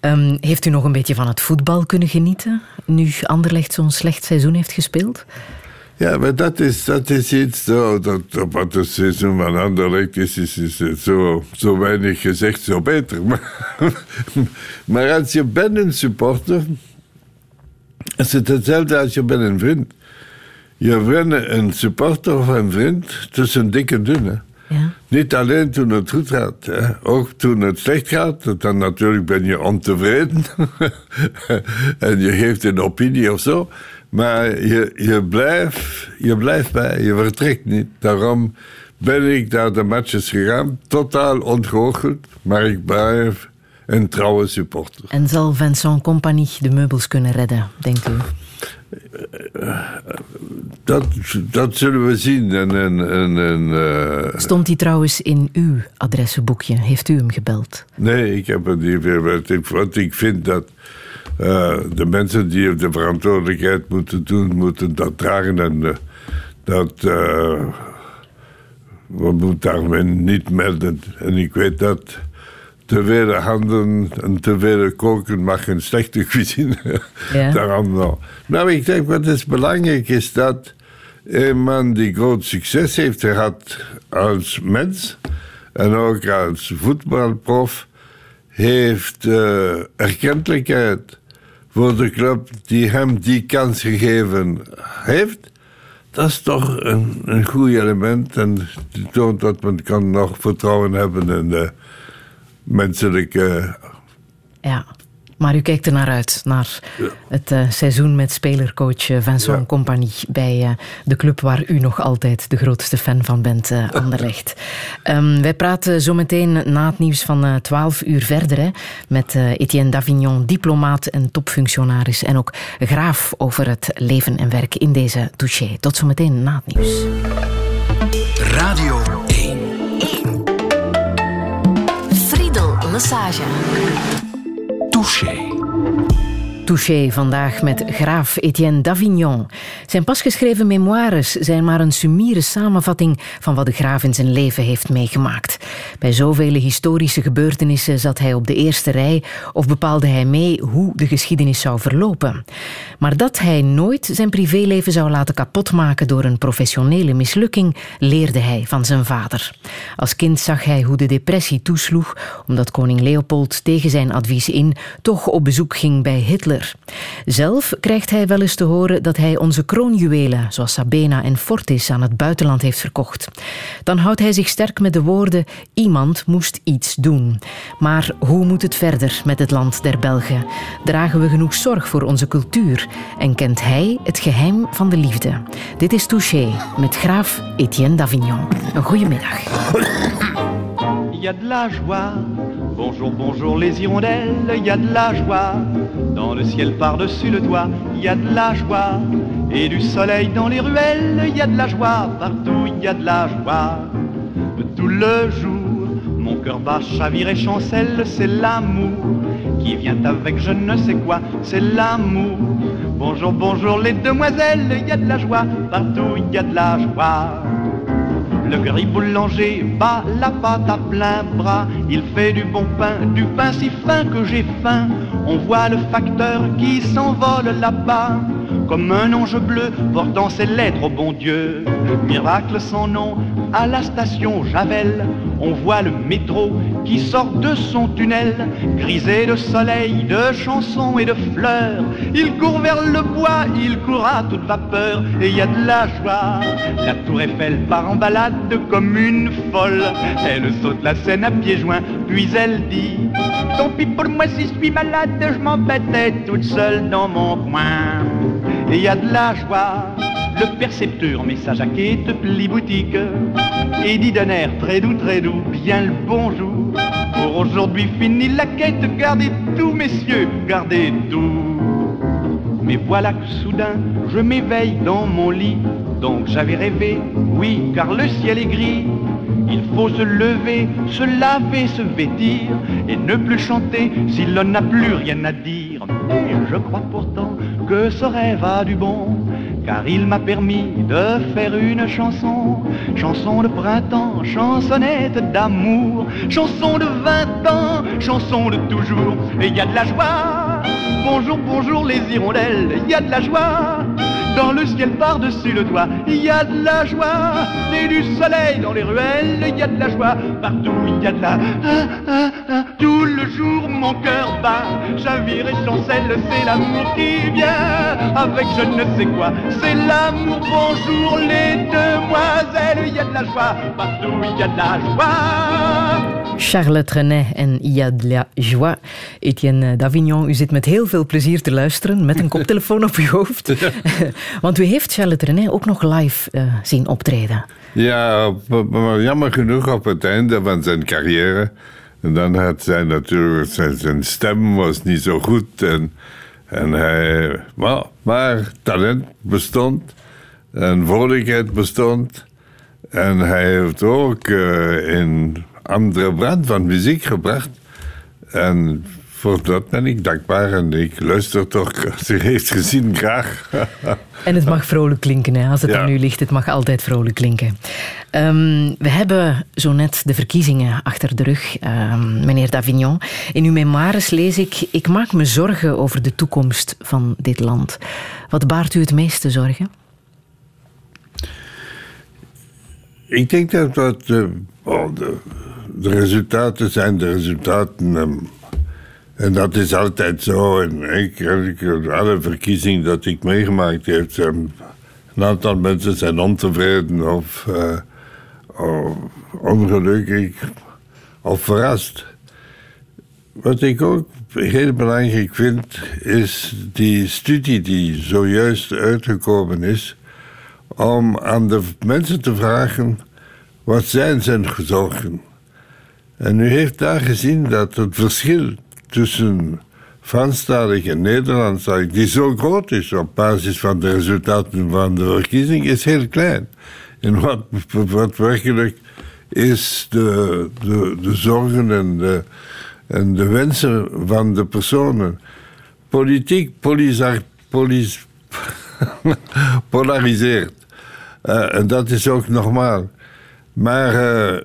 Ehm, heeft u nog een beetje van het voetbal kunnen genieten? Nu Anderlecht zo'n slecht seizoen heeft gespeeld? Ja, maar dat is, dat is iets zo, dat, wat het seizoen van Anderlecht is, is, zo, zo weinig gezegd, zo beter. Maar, als je bent een supporter, is het hetzelfde als je bent een vriend. Je bent een supporter of een vriend tussen dik en dun. Ja. Niet alleen toen het goed gaat, hè. ook toen het slecht gaat. Dan natuurlijk ben je ontevreden en je geeft een opinie of zo. Maar je, je, blijft, je blijft bij, je vertrekt niet. Daarom ben ik naar de matches gegaan, totaal ontgoocheld, maar ik blijf een trouwe supporter. En zal Vincent Compagnie de meubels kunnen redden, denkt u? Dat, dat zullen we zien. En, en, en, en, eh, Stond hij trouwens in uw adressenboekje? Heeft u hem gebeld? Nee, ik heb het niet meer. Want ik, want ik vind dat eh, de mensen die de verantwoordelijkheid moeten doen, moeten dat dragen. En eh, dat. we moeten daarmee niet melden. En ik weet dat te veel handen en te veel koken mag een slechte cuisine. Ja. Daarom nou. Nou, ik denk wat is belangrijk is dat een man die groot succes heeft gehad als mens en ook als voetbalprof, heeft eh, erkentelijkheid voor de club die hem die kans gegeven heeft. dat is toch een, een goed element. En toont dat men kan nog vertrouwen hebben in de menselijke... Ja. Maar u kijkt er naar uit, naar het uh, seizoen met spelercoach eh, Vincent ja. Compagnie bij uh, de club waar u nog altijd de grootste fan van bent, uh, Anderlecht. um, wij praten zometeen na het nieuws van 12 uur verder hè, met Etienne Davignon, diplomaat en topfunctionaris en ook graaf over het leven en werk in deze touché. Tot zometeen na het nieuws. Radio Friedel Lassage. Touché. Vandaag met graaf Etienne Davignon. Zijn pasgeschreven memoires zijn maar een sumiere samenvatting van wat de graaf in zijn leven heeft meegemaakt. Bij zoveel historische gebeurtenissen zat hij op de eerste rij of bepaalde hij mee hoe de geschiedenis zou verlopen. Maar dat hij nooit zijn privéleven zou laten kapotmaken door een professionele mislukking, leerde hij van zijn vader. Als kind zag hij hoe de depressie toesloeg, omdat koning Leopold tegen zijn advies in toch op bezoek ging bij Hitler. Zelf krijgt hij wel eens te horen dat hij onze kroonjuwelen, zoals Sabena en Fortis, aan het buitenland heeft verkocht. Dan houdt hij zich sterk met de woorden: iemand moest iets doen. Maar hoe moet het verder met het land der Belgen? Dragen we genoeg zorg voor onze cultuur? En kent hij het geheim van de liefde? Dit is Touché met graaf Etienne d'Avignon. Een goede middag. Il y a de la joie. Bonjour, bonjour les hirondelles, il y a de la joie. Dans le ciel par-dessus le toit, il y a de la joie. Et du soleil dans les ruelles, il y a de la joie. Partout, il y a de la joie. Tout le jour, mon cœur bat, chavire et chancelle, c'est l'amour qui vient avec je ne sais quoi, c'est l'amour. Bonjour, bonjour les demoiselles, il y a de la joie. Partout, il y a de la joie. Le gris boulanger bat la pâte à plein bras. Il fait du bon pain, du pain si fin que j'ai faim. On voit le facteur qui s'envole là-bas. Comme un ange bleu portant ses lettres au bon Dieu. Miracle sans nom à la station Javel. On voit le métro qui sort de son tunnel. Grisé de soleil, de chansons et de fleurs. Il court vers le bois, il court à toute vapeur. Et il y a de la joie. La tour Eiffel part en balade comme une folle. Elle saute la scène à pieds joints, puis elle dit Tant pis pour moi si je suis malade, je m'embêtais toute seule dans mon coin. Et y a de la joie. Le percepteur met sa jaquette, plie boutique et dit d'un air très doux, très doux, bien le bonjour. Pour aujourd'hui fini la quête, gardez tout, messieurs, gardez tout. Mais voilà que soudain, je m'éveille dans mon lit. Donc j'avais rêvé, oui, car le ciel est gris. Il faut se lever, se laver, se vêtir et ne plus chanter si l'on n'a plus rien à dire. Je crois pourtant que ce rêve a du bon, car il m'a permis de faire une chanson. Chanson de printemps, chansonnette d'amour, chanson de 20 ans, chanson de toujours. Et il y a de la joie. Bonjour, bonjour les hirondelles, il y a de la joie. Dans le ciel par-dessus le toit, il y a de la joie. Et du soleil dans les ruelles, il y a de la joie. Partout, il y a de la... Ah, ah, ah. Tout le jour, mon cœur bat. Chavire et chancelle, c'est l'amour qui vient. Avec je ne sais quoi, c'est l'amour. Bonjour les demoiselles, il y a de la joie. Partout, il y a de la joie. Charles Trenet en Il y a de la joie. Etienne Davignon, u zit met heel veel plezier te luisteren, met een koptelefoon op uw hoofd. Want u heeft Charles Trenet ook nog live uh, zien optreden. Ja, maar jammer genoeg op het einde van zijn carrière. En dan had hij natuurlijk, zijn, zijn stem was niet zo goed. En, en hij, maar, maar talent bestond. En vrolijkheid bestond. En hij heeft ook uh, in andere brand van muziek gebracht. En voor dat ben ik dankbaar en ik luister toch, als u heeft gezien, graag. en het mag vrolijk klinken, hè? als het ja. aan u ligt. Het mag altijd vrolijk klinken. Um, we hebben zo net de verkiezingen achter de rug, um, meneer Davignon. In uw memoires lees ik, ik maak me zorgen over de toekomst van dit land. Wat baart u het meeste zorgen? Ik denk dat, dat uh, oh, de, de, resultaten zijn de resultaten. En dat is altijd zo. En ik, ik, alle verkiezingen dat ik meegemaakt heb, Een aantal mensen zijn ontevreden of, uh, of ongelukkig of verrast. Wat ik ook heel belangrijk vind, is die studie die zojuist uitgekomen is, om aan de mensen te vragen wat zijn zijn zorgen. En u heeft daar gezien dat het verschil tussen Franstalig en Nederlandstalig, die zo groot is op basis van de resultaten van de verkiezing, is heel klein. En wat, wat werkelijk is de, de, de zorgen en de, en de wensen van de personen. Politiek polisar, polis, polariseert. Uh, en dat is ook normaal. Maar uh,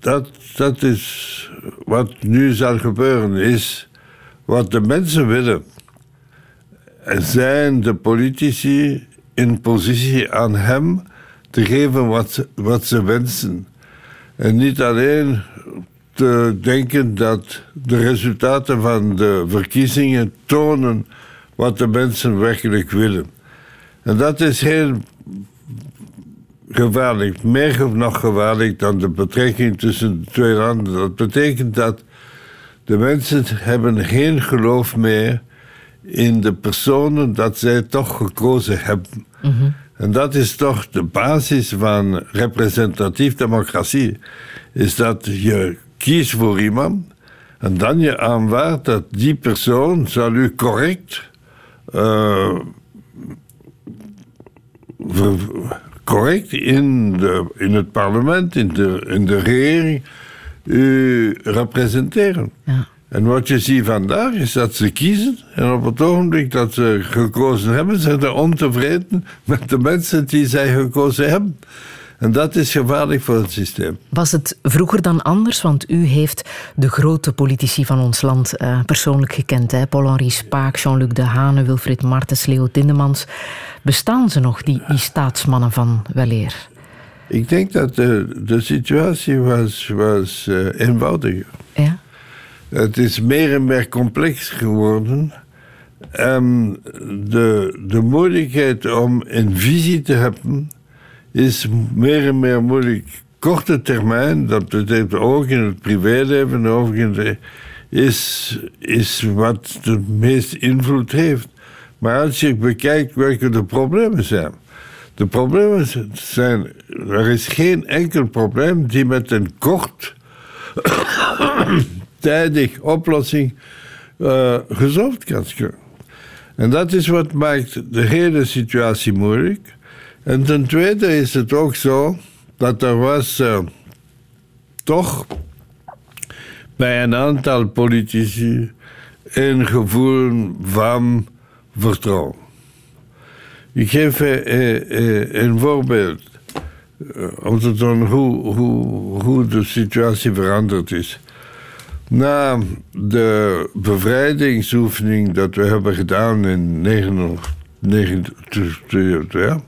dat, dat is wat nu zal gebeuren, is wat de mensen willen. Zijn de politici in positie aan hem te geven wat, wat ze wensen. En niet alleen te denken dat de resultaten van de verkiezingen tonen wat de mensen werkelijk willen. En dat is heel gevaarlijk, meer nog gevaarlijk dan de betrekking tussen de twee landen. Dat betekent dat de mensen hebben geen geloof meer in de personen dat zij toch gekozen hebben. Mm En dat is toch de basis van representatief democratie. Is dat je kiest voor iemand en dan je aanvaardt dat die persoon zal u correct uh, correct in, de, in het parlement, in de, in de regering, u representeren. Ja. En wat je ziet vandaag is dat ze kiezen. En op het ogenblik dat ze gekozen hebben, zijn ze ontevreden met de mensen die zij gekozen hebben. En dat is gevaarlijk voor het systeem. Was het vroeger dan anders? Want u heeft de grote politici van ons land uh, persoonlijk gekend. Paul-Henri Spaak, Jean-Luc Dehane, Wilfried Martens, Leo Tindemans. Bestaan ze nog, die, die staatsmannen van weleer? Ik denk dat de, de situatie was, was uh, eenvoudiger. Ja? Het is meer en meer complex geworden. En de, de moeilijkheid om een visie te hebben is meer en meer moeilijk. Korte termijn, dat betekent ook in het privéleven, ook in de, is, is wat de meeste invloed heeft. Maar als je bekijkt welke de problemen zijn. De problemen zijn, er is geen enkel probleem die met een kort, tijdig oplossing uh, kan worden. En dat is wat maakt de hele situatie moeilijk. En ten tweede is het ook zo dat er was uh, toch bij een aantal politici een gevoel van vertrouwen. Ik geef uh, een voorbeeld om te tonen hoe, hoe, hoe de situatie veranderd is. Na de bevrijdingsoefening dat we hebben gedaan in 1990,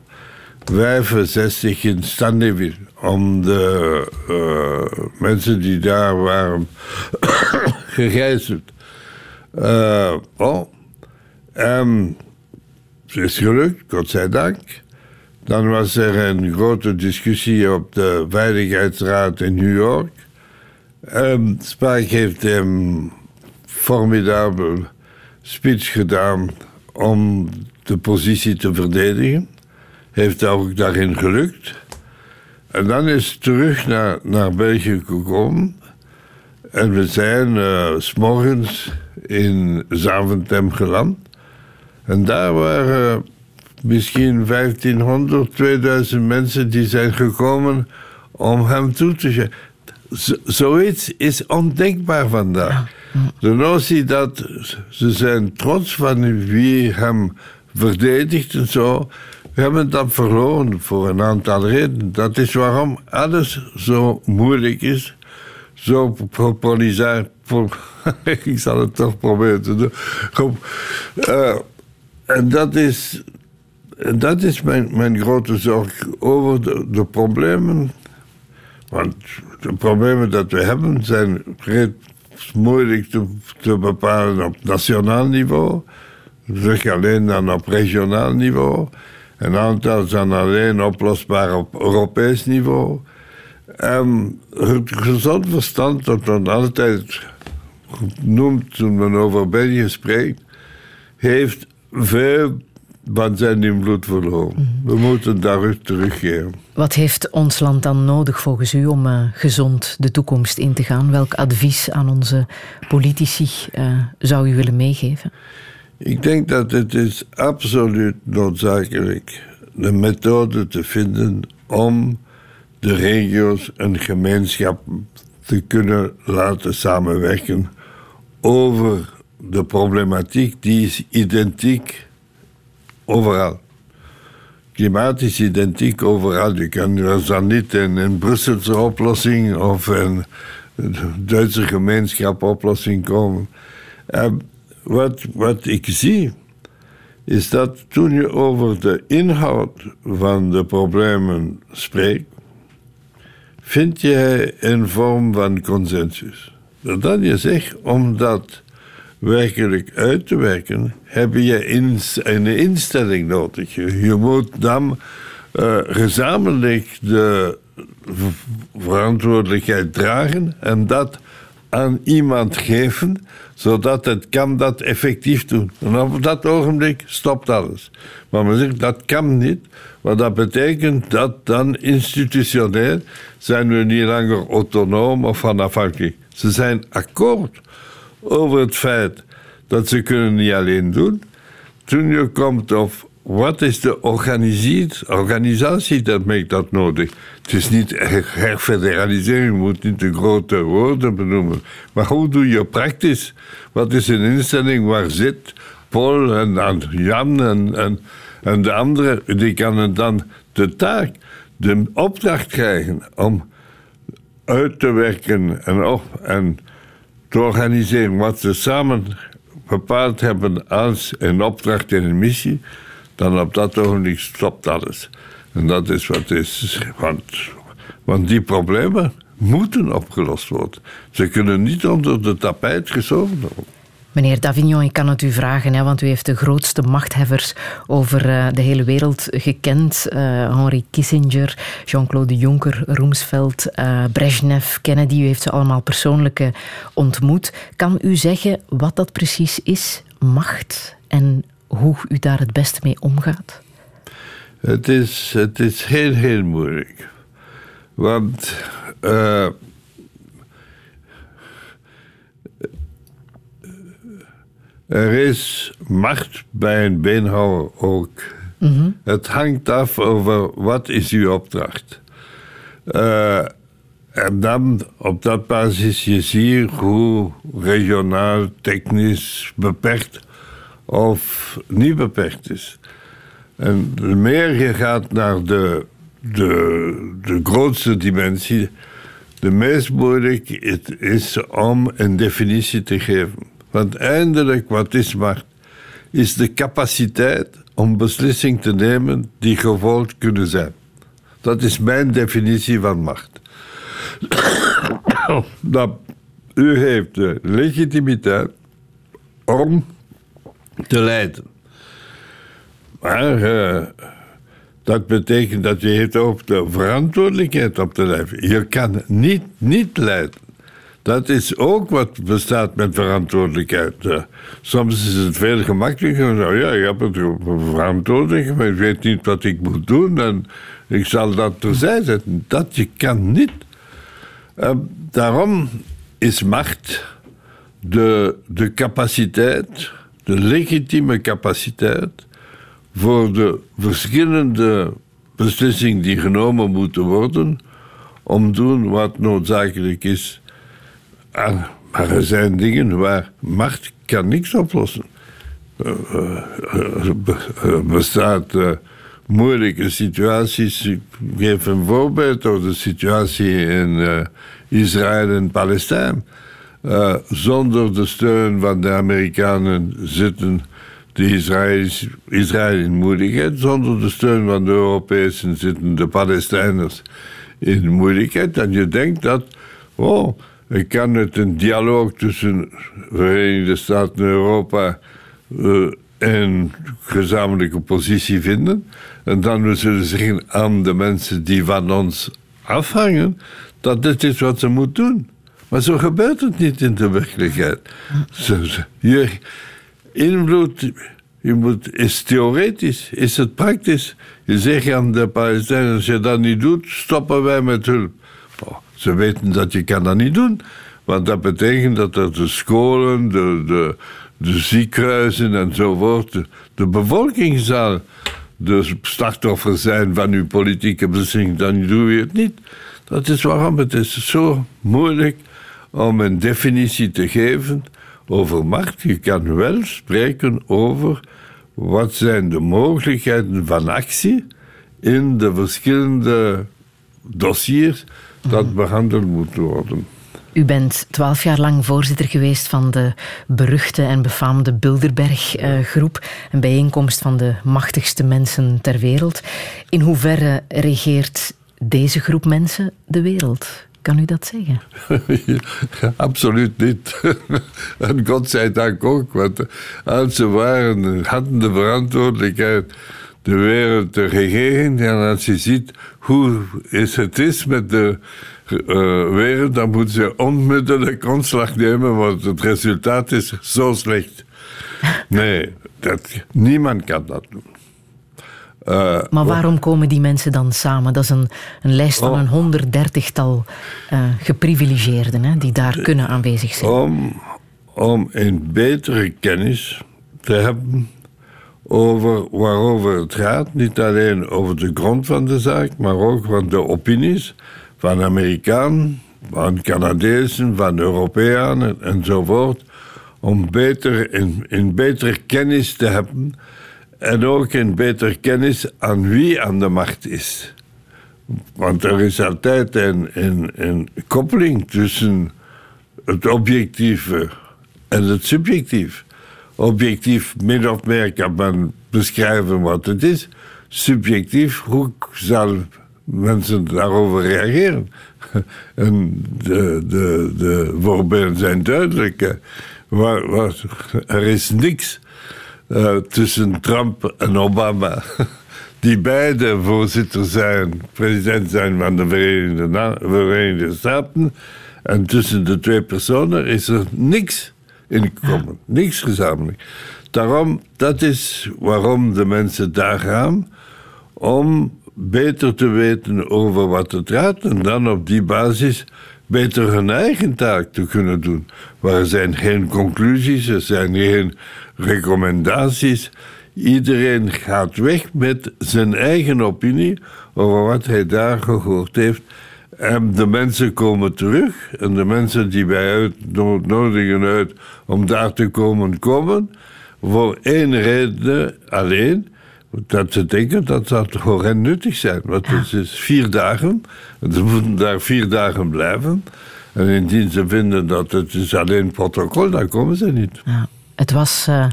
65 in Stanleyville om de uh, mensen die daar waren gegijzeld. Uh, oh. En het is gelukt, godzijdank. Dan was er een grote discussie op de Veiligheidsraad in New York. Um, Spaak heeft een formidabel speech gedaan om de positie te verdedigen heeft ook daarin gelukt. En dan is terug naar, naar België gekomen. En we zijn uh, s morgens in Zaventem geland. En daar waren misschien 1500, 2000 mensen die zijn gekomen om hem toe te zeggen. zoiets is ondenkbaar vandaag. De notie dat ze zijn trots van wie hem verdedigt en zo. We hebben dat verloren voor een aantal redenen. Dat is waarom alles zo moeilijk is. Zo populair. Ik zal het toch proberen te doen. Uh, en dat is, mijn, grote zorg over de, problemen. Want de problemen dat we hebben zijn moeilijk te, te bepalen op nationaal niveau. Zeg alleen dan op regionaal niveau. Een aantal zijn alleen oplosbaar op Europees niveau. En het gezond verstand dat men altijd noemt toen men over België spreekt, heeft veel van zijn invloed verloren. We moeten daar terugkeren. Wat heeft ons land dan nodig volgens u om uh, gezond de toekomst in te gaan? Welk advies aan onze politici uh, zou u willen meegeven? Ik denk dat het is absoluut noodzakelijk een methode te vinden om de regio's een gemeenschap te kunnen laten samenwerken over de problematiek die is identiek overal. Klimaat is identiek overal. Je kan dan niet een, een Brusselse oplossing of een Duitse gemeenschap oplossing komen. En wat, wat ik zie, is dat toen je over de inhoud van de problemen spreekt, vind je een vorm van consensus. Dat je zegt, om dat werkelijk uit te werken, heb je een instelling nodig. Je moet dan uh, gezamenlijk de verantwoordelijkheid dragen en dat aan iemand geven, zodat het kan dat effectief doen. En op dat ogenblik stopt alles. Maar men zegt, dat kan niet, want dat betekent dat dan institutioneel zijn we niet langer autonoom of onafhankelijk. Ze zijn akkoord over het feit dat ze kunnen niet alleen doen. Toen je komt op wat is de organisatie dat maakt dat nodig? Het is niet herfederalisering, je moet niet de grote woorden benoemen. Maar hoe doe je praktisch? Wat is een instelling waar zit Paul en, Jan en, de anderen? Die kunnen dan de taak, de opdracht krijgen om uit te werken en, op, en te organiseren wat ze samen bepaald hebben als een opdracht en een missie, dan op dat ogenblik stopt alles. En dat is wat is. Want, want die problemen moeten opgelost worden. Ze kunnen niet onder de tapijt geschoven worden. Meneer Davignon, ik kan het u vragen, hè, want u heeft de grootste machthebbers over uh, de hele wereld gekend. Uh, Henry Kissinger, Jean-Claude Juncker, Roosevelt, uh, Brezhnev, Kennedy. U heeft ze allemaal persoonlijk ontmoet. Kan u zeggen wat dat precies is, macht, en hoe u daar het beste mee omgaat? Het is, het is heel, heel moeilijk. Want Er is macht bij een beenhouwer ook. Mm Het hangt af over wat is uw opdracht. Uh, en dan op dat basis je ziet hoe regionaal, technisch beperkt of niet beperkt is. En meer je gaat naar de, de, de grootste dimensie, de meest moeilijk het is om een definitie te geven. Want eindelijk, wat is macht? Is de capaciteit om beslissingen te nemen die gevolgd kunnen zijn. Dat is mijn definitie van macht. dat u heeft de legitimiteit om te leiden. Maar uh, dat betekent dat je ook de verantwoordelijkheid op te leiden. Je kan niet niet leiden. Dat is ook wat bestaat met verantwoordelijkheid. Eh, soms is het veel gemakkelijker. Nou ja, ik heb het verantwoordelijk, maar ik weet niet wat ik moet doen. En ik zal dat terzijde zetten. Dat je kan niet. Uh, daarom is macht de, de capaciteit, de legitieme capaciteit voor de verschillende beslissingen die genomen moeten worden om te doen wat noodzakelijk is maar er zijn dingen waar macht kan niks oplossen. Er uh, uh, bestaat moeilijke situaties. Ik geef een voorbeeld over de situatie in Israël en Palestijn. Zonder de steun van de Amerikanen zitten de Israëli's, Israël in moeilijkheid. Zonder de steun van de Europezen zitten de Palestijners in moeilijkheid. En je denkt dat, oh, ik kan het een dialoog tussen Verenigde Staten en Europa uh, een gezamenlijke positie vinden. En dan we zullen zeggen aan de mensen die van ons afhangen, dat dit is wat ze moeten doen. Maar zo gebeurt het niet in de werkelijkheid. Je invloed je moet, is theoretisch, is het praktisch. Je zegt aan de Palestijnen, als je dat niet doet, stoppen wij met hulp. Oh, ze weten dat je kan dat niet doen. Want dat betekent dat de scholen, de, de, de ziekenhuizen enzovoort, de, de bevolking zal de slachtoffer zijn van uw politieke beslissing. Dan doe je het niet. Dat is waarom het is zo moeilijk om een definitie te geven over macht. Je kan wel spreken over wat zijn de mogelijkheden van actie in de verschillende dossiers dat behandeld moeten worden. U bent twaalf jaar lang voorzitter geweest van de beruchte en befaamde Bilderberg-groep, een bijeenkomst van de machtigste mensen ter wereld. In hoeverre regeert deze groep mensen de wereld? Kan u dat zeggen? Absoluut niet. en godzijdank ook, want als ze waren, hadden de verantwoordelijkheid de wereld te regeren. En als je ziet hoe is het is met de uh, wereld, dan moeten ze onmiddellijk ontslag nemen, want het resultaat is zo slecht. Nee, dat, niemand kan dat doen. Uh, maar waarom komen die mensen dan samen? Dat is een, een lijst van Oh. een honderddertigtal uh, geprivilegeerden hè, die daar kunnen aanwezig zijn. Om, om een betere kennis te hebben over waarover het gaat. Niet alleen over de grond van de zaak, maar ook van de opinies van Amerikanen, van Canadezen, van Europeanen enzovoort. Om beter, in, in betere kennis te hebben en ook een betere kennis aan wie aan de macht is. Want er is altijd een, een, een koppeling tussen het objectieve en het subjectief. Objectief, min of meer, kan men beschrijven wat het is. Subjectief, hoe zal mensen daarover reageren? En de, de, de voorbeelden zijn duidelijk. Er is niks uh, tussen Trump en Obama. Die beide voorzitter zijn, president zijn van de Verenigde, Verenigde Staten. En tussen de twee personen is er niks in common, niks gezamenlijk. Daarom, dat is waarom de mensen daar gaan, om beter te weten over wat het gaat en dan op die basis beter hun eigen taak te kunnen doen. Maar er zijn geen conclusies, er zijn geen recommendaties. Iedereen gaat weg met zijn eigen opinie over wat hij daar gehoord heeft. En de mensen komen terug. En de mensen die wij uitnodigen uit om daar te komen, komen. Voor één reden alleen. Dat ze denken dat dat voor hen nuttig zijn. Want het is vier dagen. En ze moeten daar vier dagen blijven. En indien ze vinden dat het is alleen protocol, dan komen ze niet. Ja. Het was uh,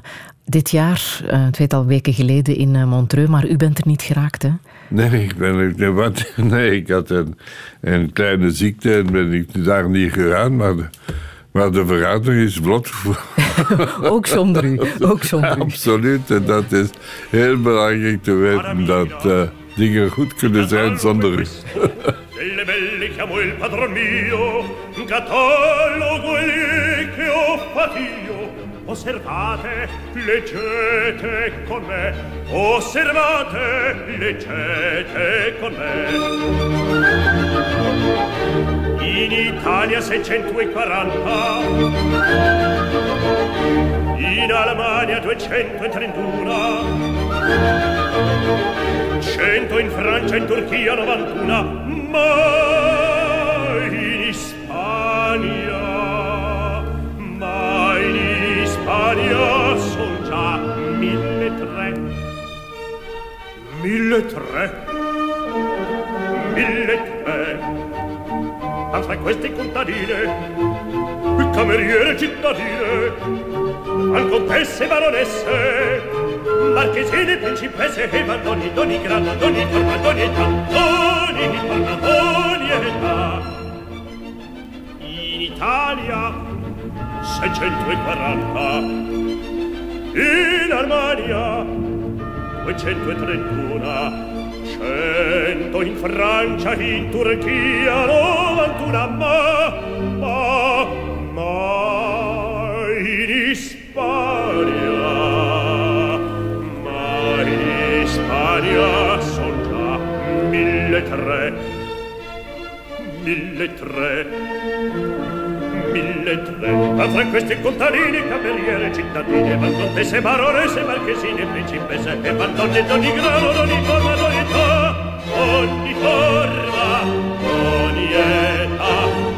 dit jaar, uh, een tweetal weken geleden, in uh, Montreux, maar u bent er niet geraakt, hè? Nee, ik, ben, wat, nee, ik had een, een kleine ziekte en ben ik daar niet gegaan, maar de, maar de vergadering is vlot. ook zonder u, ook zonder u. Absoluut, en dat is heel belangrijk te weten dat uh, dingen goed kunnen zijn zonder u. Osservate, leggete con me, osservate, leggete con me. In Italia 640, in Alemania 231, 100 in Francia, in Turchia 91, ma in Spagna, aria son già mille tre. Mille tre. Mille tre. Ma fra queste contadine cameriere cittadine al contesse baronesse marchesine principesse e madoni, doni grana doni forma doni età doni di forma doni età. In Italia 640 in Armania 231 100 in Francia in Turchia 91 ma ma ma in Ispania. Ma in Ispania son già mille tre. Mille tre mille tre tra questi contadini cameriere cittadine van contesse baronesse marchesine principesse e van donne d'ogni grado d'ogni forma d'ogni età ogni forma ogni età.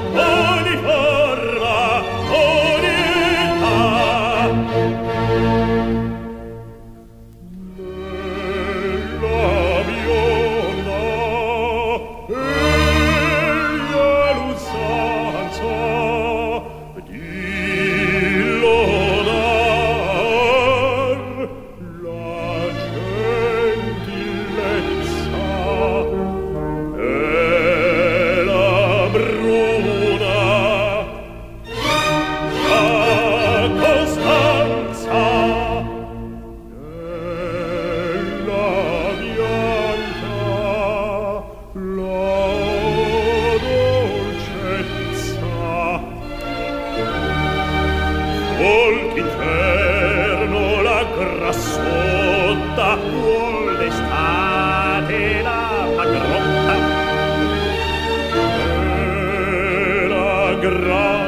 gran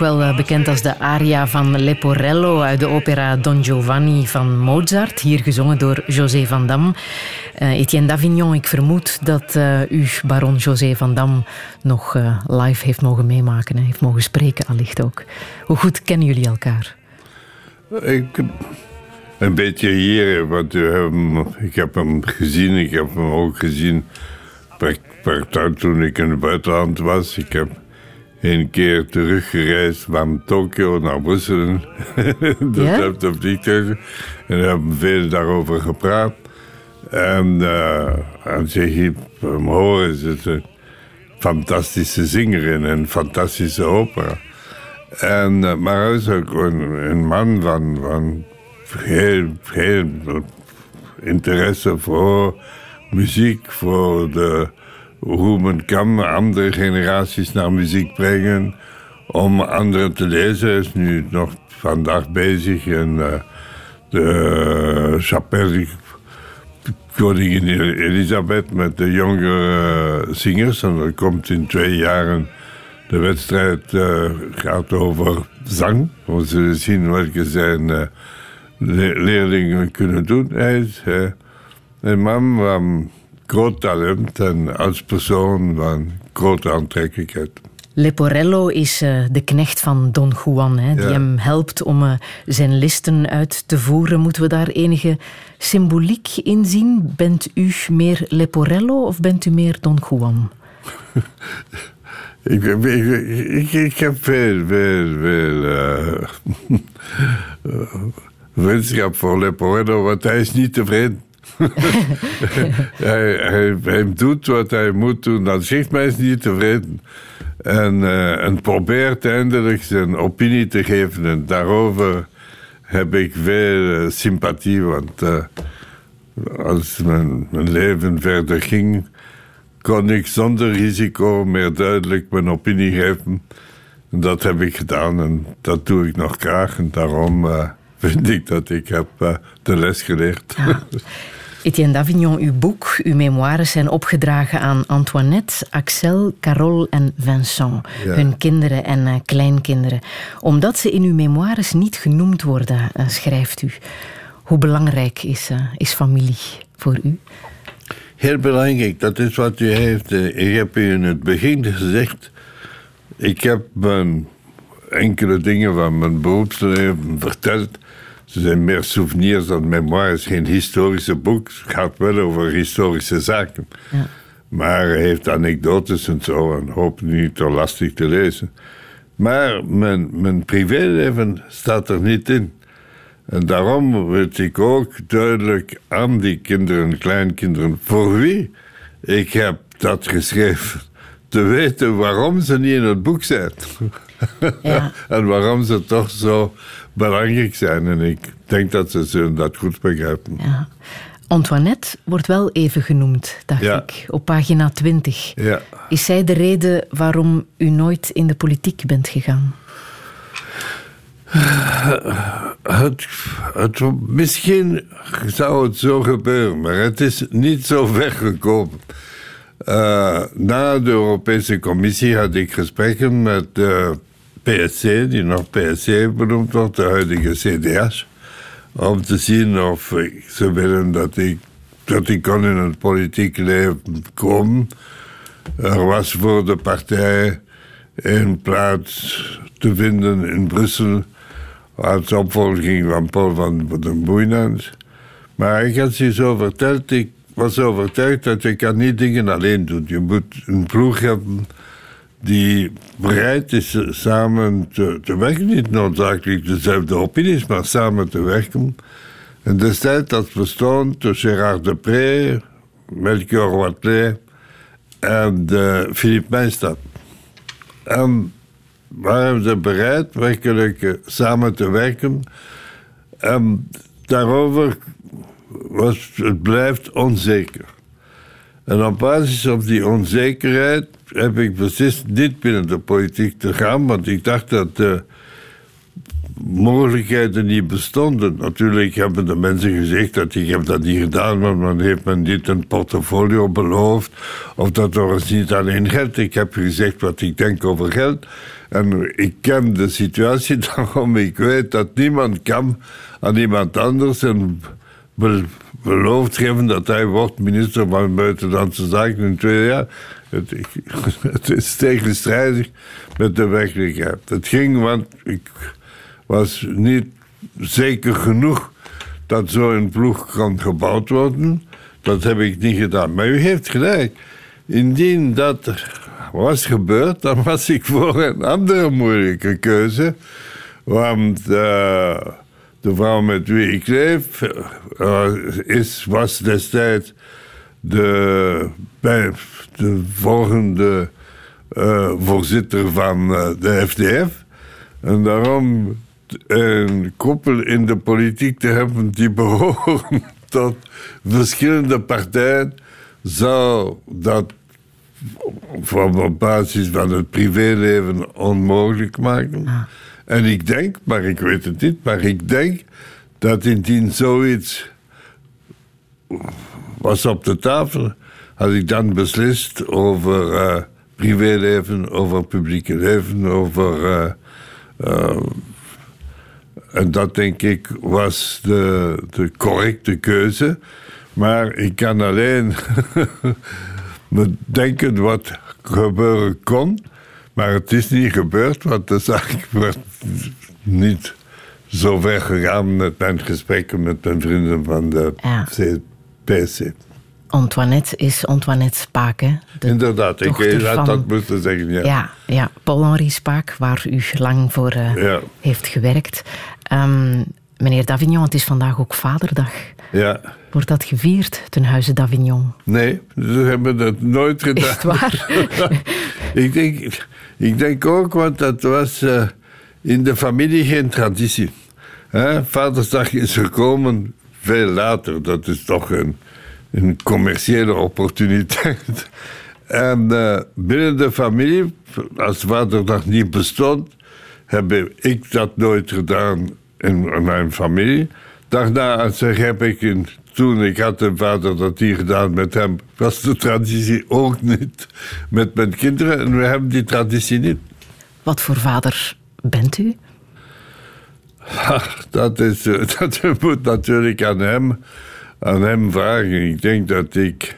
wel eh, bekend als de aria van Leporello uit de opera Don Giovanni van Mozart, hier gezongen door José van Dam. Eh, Etienne Davignon, ik vermoed dat eh, u baron José van Dam nog live heeft mogen meemaken, hè, heeft mogen spreken allicht ook. Hoe goed kennen jullie elkaar? Ik, een beetje hier, want hem- ik heb hem gezien. Ik heb hem ook gezien toen ik in het buitenland was. Ik heb een keer teruggereisd van Tokio naar Brussel. dus Ja? op de vliegtuig. En we hebben veel daarover gepraat. En uh, als je hem horen, is een fantastische zinger in een fantastische opera. En, eh, maar hij is ook een, een man van, van heel, heel interesse voor muziek, voor de, hoe men kan andere generaties naar muziek brengen, om anderen te lezen. Hij is nu nog vandaag bezig en eh, de chapelle koningin Elisabeth met de jongere eh, zingers. En er komt in twee jaren de wedstrijd eh, gaat over zang. We zullen zien welke zijn eh, le- leerlingen kunnen doen. Hij is eh, een man groot talent en als persoon van grote aantrekkelijkheid. Leporello is eh, de knecht van Don Juan, hè, die Ja. hem helpt om eh, zijn listen uit te voeren. Moeten we daar enige symboliek in zien? Bent u meer Leporello of bent u meer Don Juan? Ik, ik, ik, ik heb veel, veel, veel eh, vriendschap voor Leporello, want hij is niet tevreden. hij, hij, hij doet wat hij moet doen, dan zegt mij niet tevreden. En, eh, en probeert eindelijk zijn opinie te geven. En daarover heb ik veel eh, sympathie, want eh, als mijn, mijn leven verder ging, kon ik zonder risico meer duidelijk mijn opinie geven. En dat heb ik gedaan en dat doe ik nog graag. En daarom vind ik dat ik heb de les geleerd. Ja. Etienne Davignon, uw boek, uw memoires zijn opgedragen aan Antoinette, Axel, Carole en Vincent, ja. hun kinderen en uh, kleinkinderen. Omdat ze in uw memoires niet genoemd worden, schrijft u. Hoe belangrijk is, is familie voor u? Heel belangrijk, dat is wat u heeft. Ik heb u in het begin gezegd. Ik heb mijn enkele dingen van mijn beroepsleven verteld. Ze zijn meer souvenirs dan memoires, geen historische boek. Het gaat wel over historische zaken. Ja. Maar hij heeft anekdotes en zo en hoop niet te lastig te lezen. Maar mijn, mijn privéleven staat er niet in. En daarom wil ik ook duidelijk aan die kinderen en kleinkinderen voor wie ik heb dat geschreven. Te weten waarom ze niet in het boek zijn. Ja. en waarom ze toch zo belangrijk zijn. En ik denk dat ze dat goed begrijpen. Ja. Antoinette wordt wel even genoemd, dacht ik, op pagina 20. Ja. Is zij de reden waarom u nooit in de politiek bent gegaan? Het, het, misschien zou het zo gebeuren, maar het is niet zo ver gekomen. Uh, na de Europese Commissie had ik gesprekken met de PSC, die nog PSC benoemd wordt, de huidige CDS, om te zien of ze willen dat ik, dat ik kon in het politiek leven komen. Er was voor de partij een plaats te vinden in Brussel als opvolging van Paul van den Boeinans. Maar ik had ze zo verteld, ik was overtuigd dat je kan niet dingen alleen doen. Je moet een ploeg hebben die bereid is samen te, werken. Niet noodzakelijk dezelfde opinies, maar samen te werken. En destijds dat bestond tussen Gérard Depré, Melchior Watley en uh, Philippe Meijstad. En waren ze bereid werkelijk eh, samen te werken. En daarover was het blijft onzeker. En op basis van die onzekerheid heb ik beslist niet binnen de politiek te gaan, want ik dacht dat de mogelijkheden niet bestonden. Natuurlijk hebben de mensen gezegd dat ik heb dat niet gedaan, want dan heeft men niet een portfolio beloofd, of dat was niet alleen geld. Ik heb gezegd wat ik denk over geld. En ik ken de situatie daarom. Ik weet dat niemand kan aan iemand anders beloofd geven dat hij wordt minister van Buitenlandse Zaken in twee jaar. Het, het is tegenstrijdig met de werkelijkheid. Het ging, want ik was niet zeker genoeg dat zo'n ploeg kan gebouwd worden. Dat heb ik niet gedaan. Maar u heeft gelijk. Indien dat was gebeurd, dan was ik voor een andere moeilijke keuze. Want uh, de vrouw met wie ik leef uh, is, was destijds de, de volgende uh, voorzitter van de FDF. En daarom een koppel in de politiek te hebben die behoren tot verschillende partijen, zou dat op basis van het privéleven onmogelijk maken. En ik denk, maar ik weet het niet, maar ik denk dat indien zoiets was op de tafel, had ik dan beslist over uh, privéleven, over publieke leven, over. Uh, uh, en dat denk ik was de, de correcte keuze. Maar ik kan alleen bedenken wat gebeuren kon. Maar het is niet gebeurd, want de zaak wordt niet zo ver gegaan met mijn gesprekken met mijn vrienden van de ja. PC. Antoinette is Antoinette Spaak, hè? Inderdaad, ik had dat moeten zeggen, ja. Ja, ja. Paul-Henri Spaak, waar u lang voor uh, heeft gewerkt. Um, meneer Davignon, het is vandaag ook Vaderdag. Ja. Wordt dat gevierd ten huize d'Avignon? Nee, ze hebben dat nooit gedaan. Echt waar? ik, denk, ik denk ook, want dat was uh, in de familie geen traditie. Vadersdag is gekomen veel later. Dat is toch een, commerciële opportuniteit. En uh, binnen de familie, als vader nog niet bestond, heb ik dat nooit gedaan in mijn familie. Daarna zeg, heb ik in, toen ik had een vader dat die gedaan met hem, was de traditie ook niet met mijn kinderen. En we hebben die traditie niet. Wat voor vader bent u? dat, is, dat moet natuurlijk aan hem, aan hem vragen. Ik denk dat ik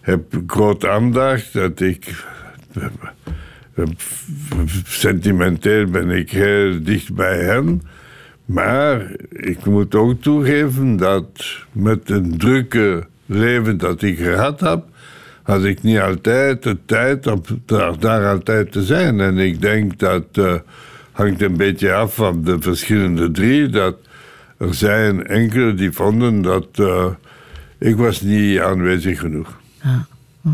heb groot aandacht, dat ik sentimenteel ben ik heel dicht bij hem. Maar ik moet ook toegeven dat met een drukke leven dat ik gehad heb, had ik niet altijd de tijd om daar, altijd te zijn. En ik denk dat uh, hangt een beetje af van de verschillende drie. Dat er zijn enkele die vonden dat uh, ik was niet aanwezig genoeg. Ja. Hm.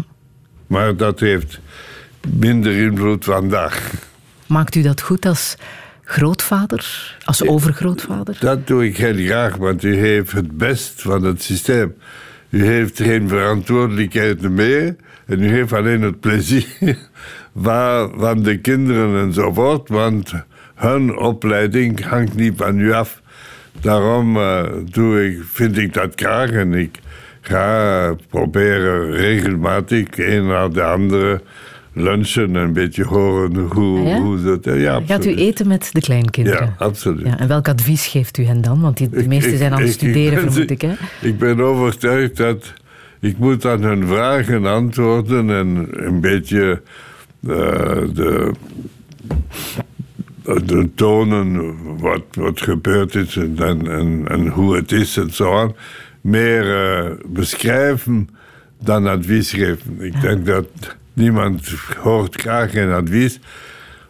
Maar dat heeft minder invloed vandaag. Maakt u dat goed als grootvader, als overgrootvader? Dat doe ik heel graag, want u heeft het best van het systeem. U heeft geen verantwoordelijkheid meer en u heeft alleen het plezier van de kinderen enzovoort, want hun opleiding hangt niet van u af. Daarom uh, doe ik, vind ik dat graag en ik ga proberen regelmatig een na de andere lunchen en een beetje horen hoe, ja? hoe dat... Ja, Gaat u eten met de kleinkinderen? Ja, absoluut. Ja, en welk advies geeft u hen dan? Want die, de meesten zijn aan het studeren, ik, vermoed ik. Hè? Ik ben overtuigd dat ik moet aan hun vragen antwoorden en een beetje uh, de, de tonen wat, wat gebeurd is en, en, en hoe het is en zo aan. Meer uh, beschrijven dan advies geven. Ik denk dat Niemand hoort graag een advies.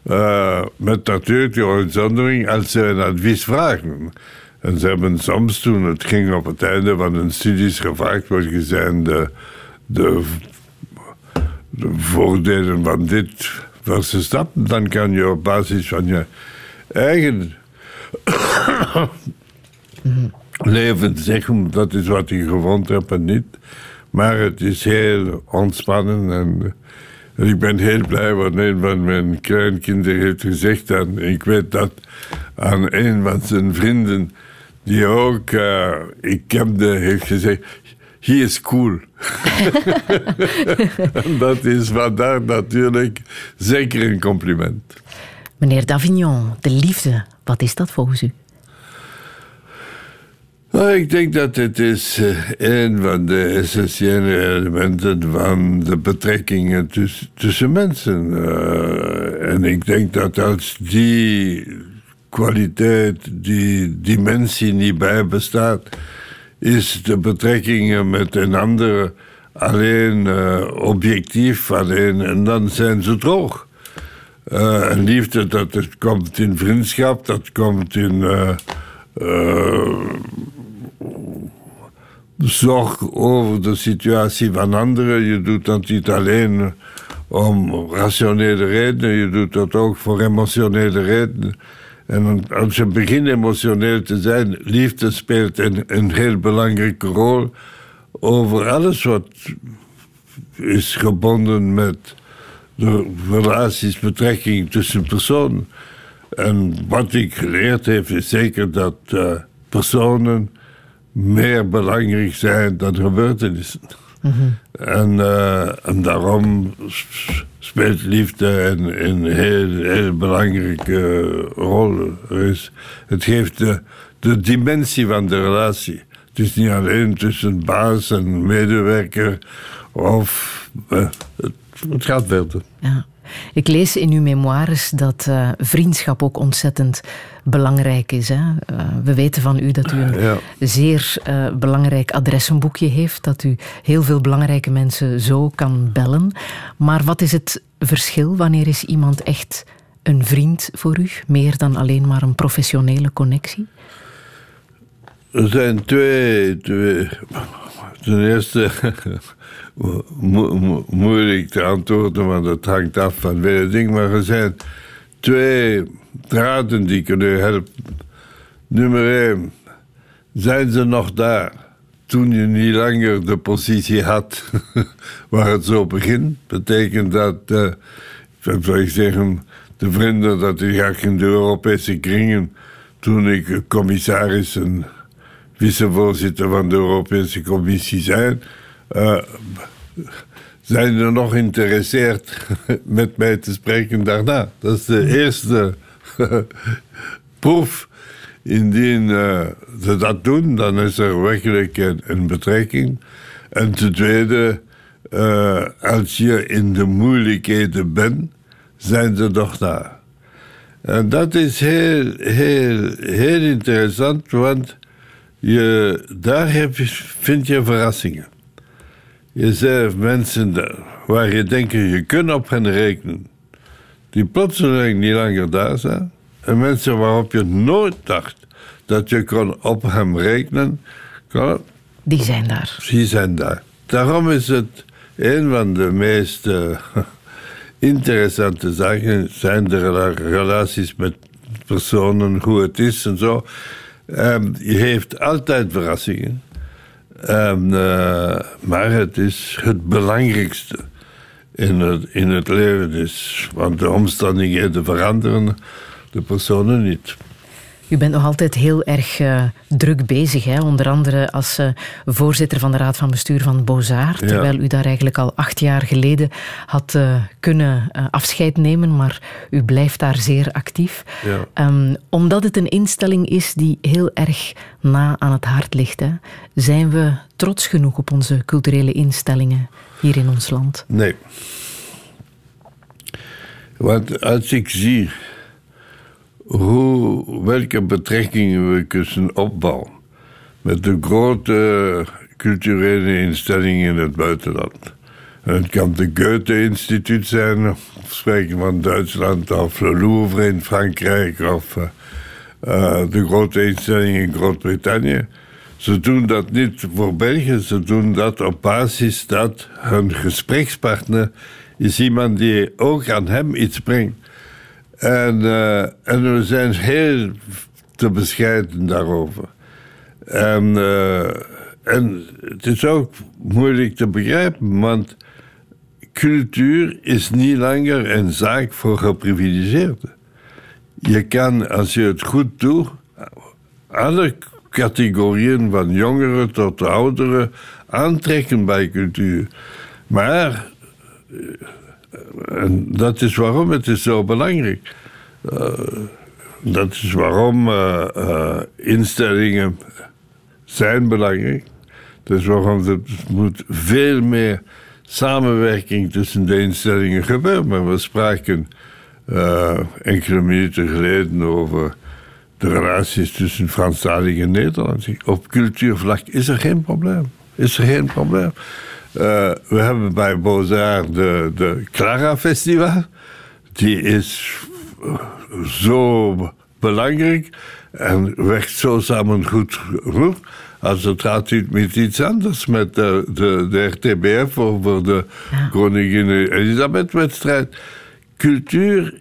Uh, met natuurlijk de uitzondering als ze een advies vragen. En ze hebben soms, toen het ging op het einde van hun studies, gevraagd: wat zijn de, de, de voordelen van dit versus dat. Dan kan je op basis van je eigen leven zeggen: dat is wat je gevonden hebt en niet. Maar het is heel ontspannen en ik ben heel blij, want een van mijn kleinkinderen heeft gezegd... en ik weet dat aan een van zijn vrienden... die ook uh, ik kende, heeft gezegd... He is cool. dat is vandaar natuurlijk zeker een compliment. Meneer Davignon, de liefde, wat is dat volgens u? Nou, ik denk dat het is uh, een van de essentiële elementen van de betrekkingen tuss tussen mensen. Uh, en ik denk dat als die kwaliteit, die dimensie niet bij bestaat, is de betrekkingen met een ander alleen uh, objectief, alleen, en dan zijn ze droog. een liefde, dat het komt in vriendschap, dat komt in zorg over de situatie van anderen. Je doet dat niet alleen om rationele redenen, je doet dat ook voor emotionele redenen. En als je begint emotioneel te zijn, liefde speelt een, heel belangrijke rol over alles wat is gebonden met de relaties, betrekkingen tussen personen. En wat ik geleerd heb, is zeker dat uh, personen meer belangrijk zijn dan gebeurtenissen. Mm en, uh, en, daarom speelt liefde een, heel, heel belangrijke rol. Het geeft de, de dimensie van de relatie. Het is niet alleen tussen baas en medewerker of het, het, gaat verder. Ja. Ik lees in uw memoires dat uh, vriendschap ook ontzettend belangrijk is. Hè? Uh, we weten van u dat u een ja. zeer uh, belangrijk adressenboekje heeft, dat u heel veel belangrijke mensen zo kan bellen. Maar wat is het verschil? Wanneer is iemand echt een vriend voor u, meer dan alleen maar een professionele connectie? Er zijn twee. twee. Ten eerste mo mo moeilijk te antwoorden, want het hangt af van vele dingen. Maar er zijn twee draden die kunnen helpen. Nummer één, zijn ze nog daar. Toen je niet langer de positie had waar het zo begint, betekent dat, uh, zou ik zeggen, de vrienden dat ik in de Europese kringen, toen ik commissaris en vicevoorzitter van de Europese Commissie zijn, uh, zijn er nog geïnteresseerd met mij te spreken daarna. Dat is de eerste proef. Indien uh, ze dat doen, dan is er werkelijk een, een betrekking. En ten tweede, uh, als je in de moeilijkheden bent, zijn ze toch daar. En dat is heel, heel, heel interessant, want je, daar heb vind je verrassingen. Je ziet mensen waar je denkt je kunt op hen rekenen, die plotseling niet langer daar zijn. En mensen waarop je nooit dacht dat je kon op hem rekenen, die zijn daar. Die zijn daar. Daarom is het een van de meest uh, interessante zaken zijn de relaties met personen, hoe het is en zo. Um, je heeft altijd verrassingen. Uh, maar het is het belangrijkste in het, in het leven. Is, want de omstandigheden veranderen, de personen niet. U bent nog altijd heel erg uh, druk bezig, hè? onder andere als uh, voorzitter van de Raad van Bestuur van Bozar, ja. terwijl u daar eigenlijk al acht jaar geleden had uh, kunnen afscheid nemen, maar u blijft daar zeer actief. Ja. Um, omdat het een instelling is die heel erg na aan het hart ligt, hè? zijn we trots genoeg op onze culturele instellingen hier in ons land? Nee. Want als ik zie hoe, welke betrekkingen we kunnen opbouwen met de grote culturele instellingen in het buitenland. En het kan de Goethe-instituut zijn, of spreken van Duitsland, of Le Louvre in Frankrijk, of uh, uh, de grote instellingen in Groot-Brittannië. Ze doen dat niet voor België, ze doen dat op basis dat hun gesprekspartner is iemand die ook aan hem iets brengt. En, uh, en we zijn heel te bescheiden daarover. En, uh, en het is ook moeilijk te begrijpen, want cultuur is niet langer een zaak voor geprivilegeerden. Je kan, als je het goed doet, alle categorieën van jongeren tot ouderen aantrekken bij cultuur. Maar en dat is waarom het is zo belangrijk. Uh, dat is waarom uh, uh, instellingen zijn belangrijk. Is waarom er moet veel meer samenwerking tussen de instellingen gebeuren. Maar we spraken enkele minuten geleden over de relaties tussen Franstalig en Nederlands. Op cultuurvlak is er geen probleem. Is er geen probleem. Uh, we hebben bij Beaux-Arts de, de Clara Festival. Die is zo belangrijk en werkt zo samen goed. goed. Als het gaat met iets anders, met de, de, de RTBF over de ja. Koningin Elisabeth-wedstrijd. Cultuur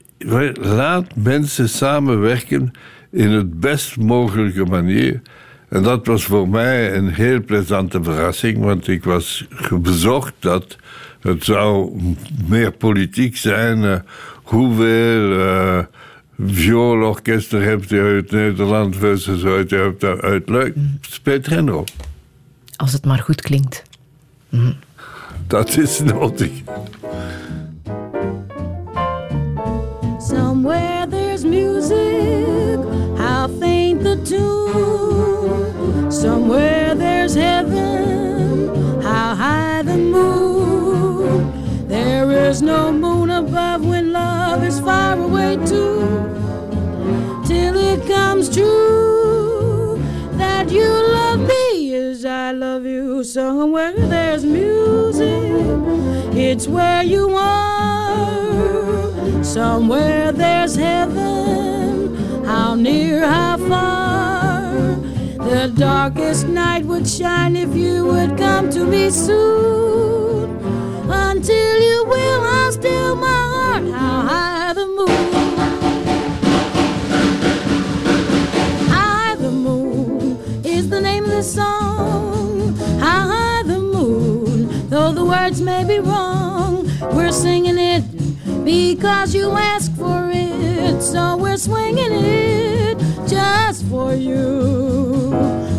laat mensen samenwerken in het best mogelijke manier. En dat was voor mij een heel plezante verrassing, want ik was bezocht dat het zou meer politiek zijn. Uh, hoeveel uh, vioolorkesten hebt je uit Nederland versus uit, uit, uit Leuk? Speelt geen rol. Als het maar goed klinkt. Mm. Dat is nodig. Somewhere there's music, how faint the tune. Somewhere there's heaven, how high the moon. There is no moon above when love is far away too. Till it comes true that you love me as I love you. Somewhere there's music, it's where you are. Somewhere there's heaven, how near, how far. The darkest night would shine if you would come to me soon. Until you will, I'll still my heart, how high the moon. High the moon is the this song. How high the moon, though the words may be wrong, we're singing it because you asked for it. So we're swinging it just for you.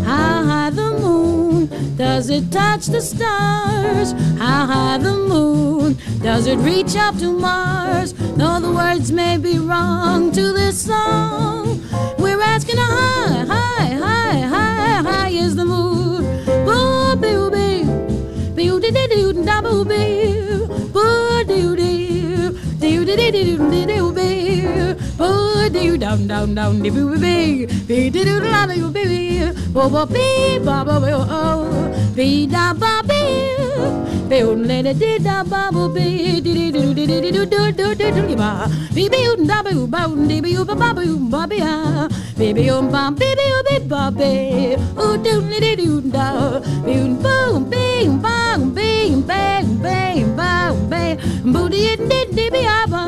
How high the moon, does it touch the stars? How high the moon, does it reach up to Mars? Though the words may be wrong to this song, we're asking how high, high, high, high, high is the moon. Boo, boo, boo, boo, doo, doo, doo, da, boo, boo, boo, doo, doo, did it, did it, did it, baby do do down down down the boo bee bee do do la boo bee bo bo bee ba ba bo oh bee da ba bee bee un le le dee da ba bo bee dee dee do do dee do do do do do ba bee bee un da boo ba un dee bee ba ba boo ba bee ah bee bee un ba bee bee oh bee ba bee oh do le le do da bee un ba un bee un ba un bee un bee un bee un ba un bee boo dee dee dee bee ah ba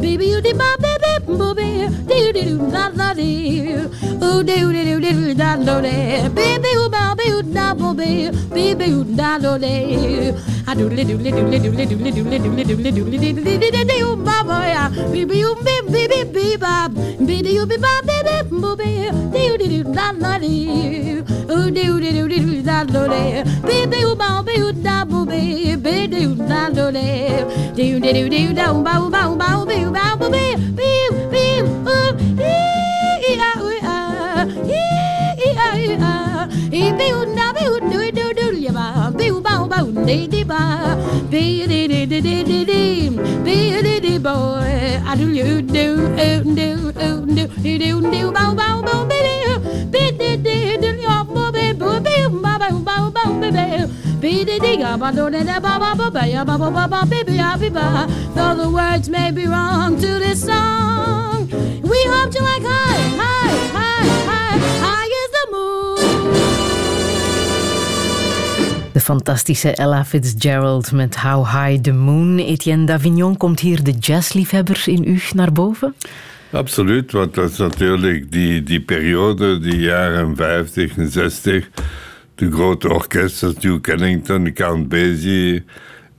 bee bee you dee ba bee booby, doo doo doo da da dee, oo doo doo doo doo da do dee, baby oo ba boo da booby, baby oo da do dee, I do li do li do li do li do li do li do li do li do li do li do li do ba ba ya, baby oo bi bi bi bi ba, baby oo bi ba bi bi booby, doo doo doo da da dee, oo doo doo doo doo da do dee, baby oo ba boo da booby, baby oo da do dee, doo doo doo doo da ba ba ba ba ba do boo da boo do do do ya ba boo ba ba de de ba be de de de de de de be de de boy I do you do do do do do do do ba ba ba be de be de de do ya ba be bo be ba ba ba ba be be be de de ga ba do de da ba ba ba ba ya ba ba ba ba be be happy ba though the words may be wrong to this song we hope you like high high high high high De fantastische Ella Fitzgerald met How High the Moon. Etienne Davignon, komt hier de jazzliefhebber in u naar boven? Absoluut, want dat is natuurlijk die, die periode, die jaren 50 en 60. De grote orkesten, Duke Ellington, Count Basie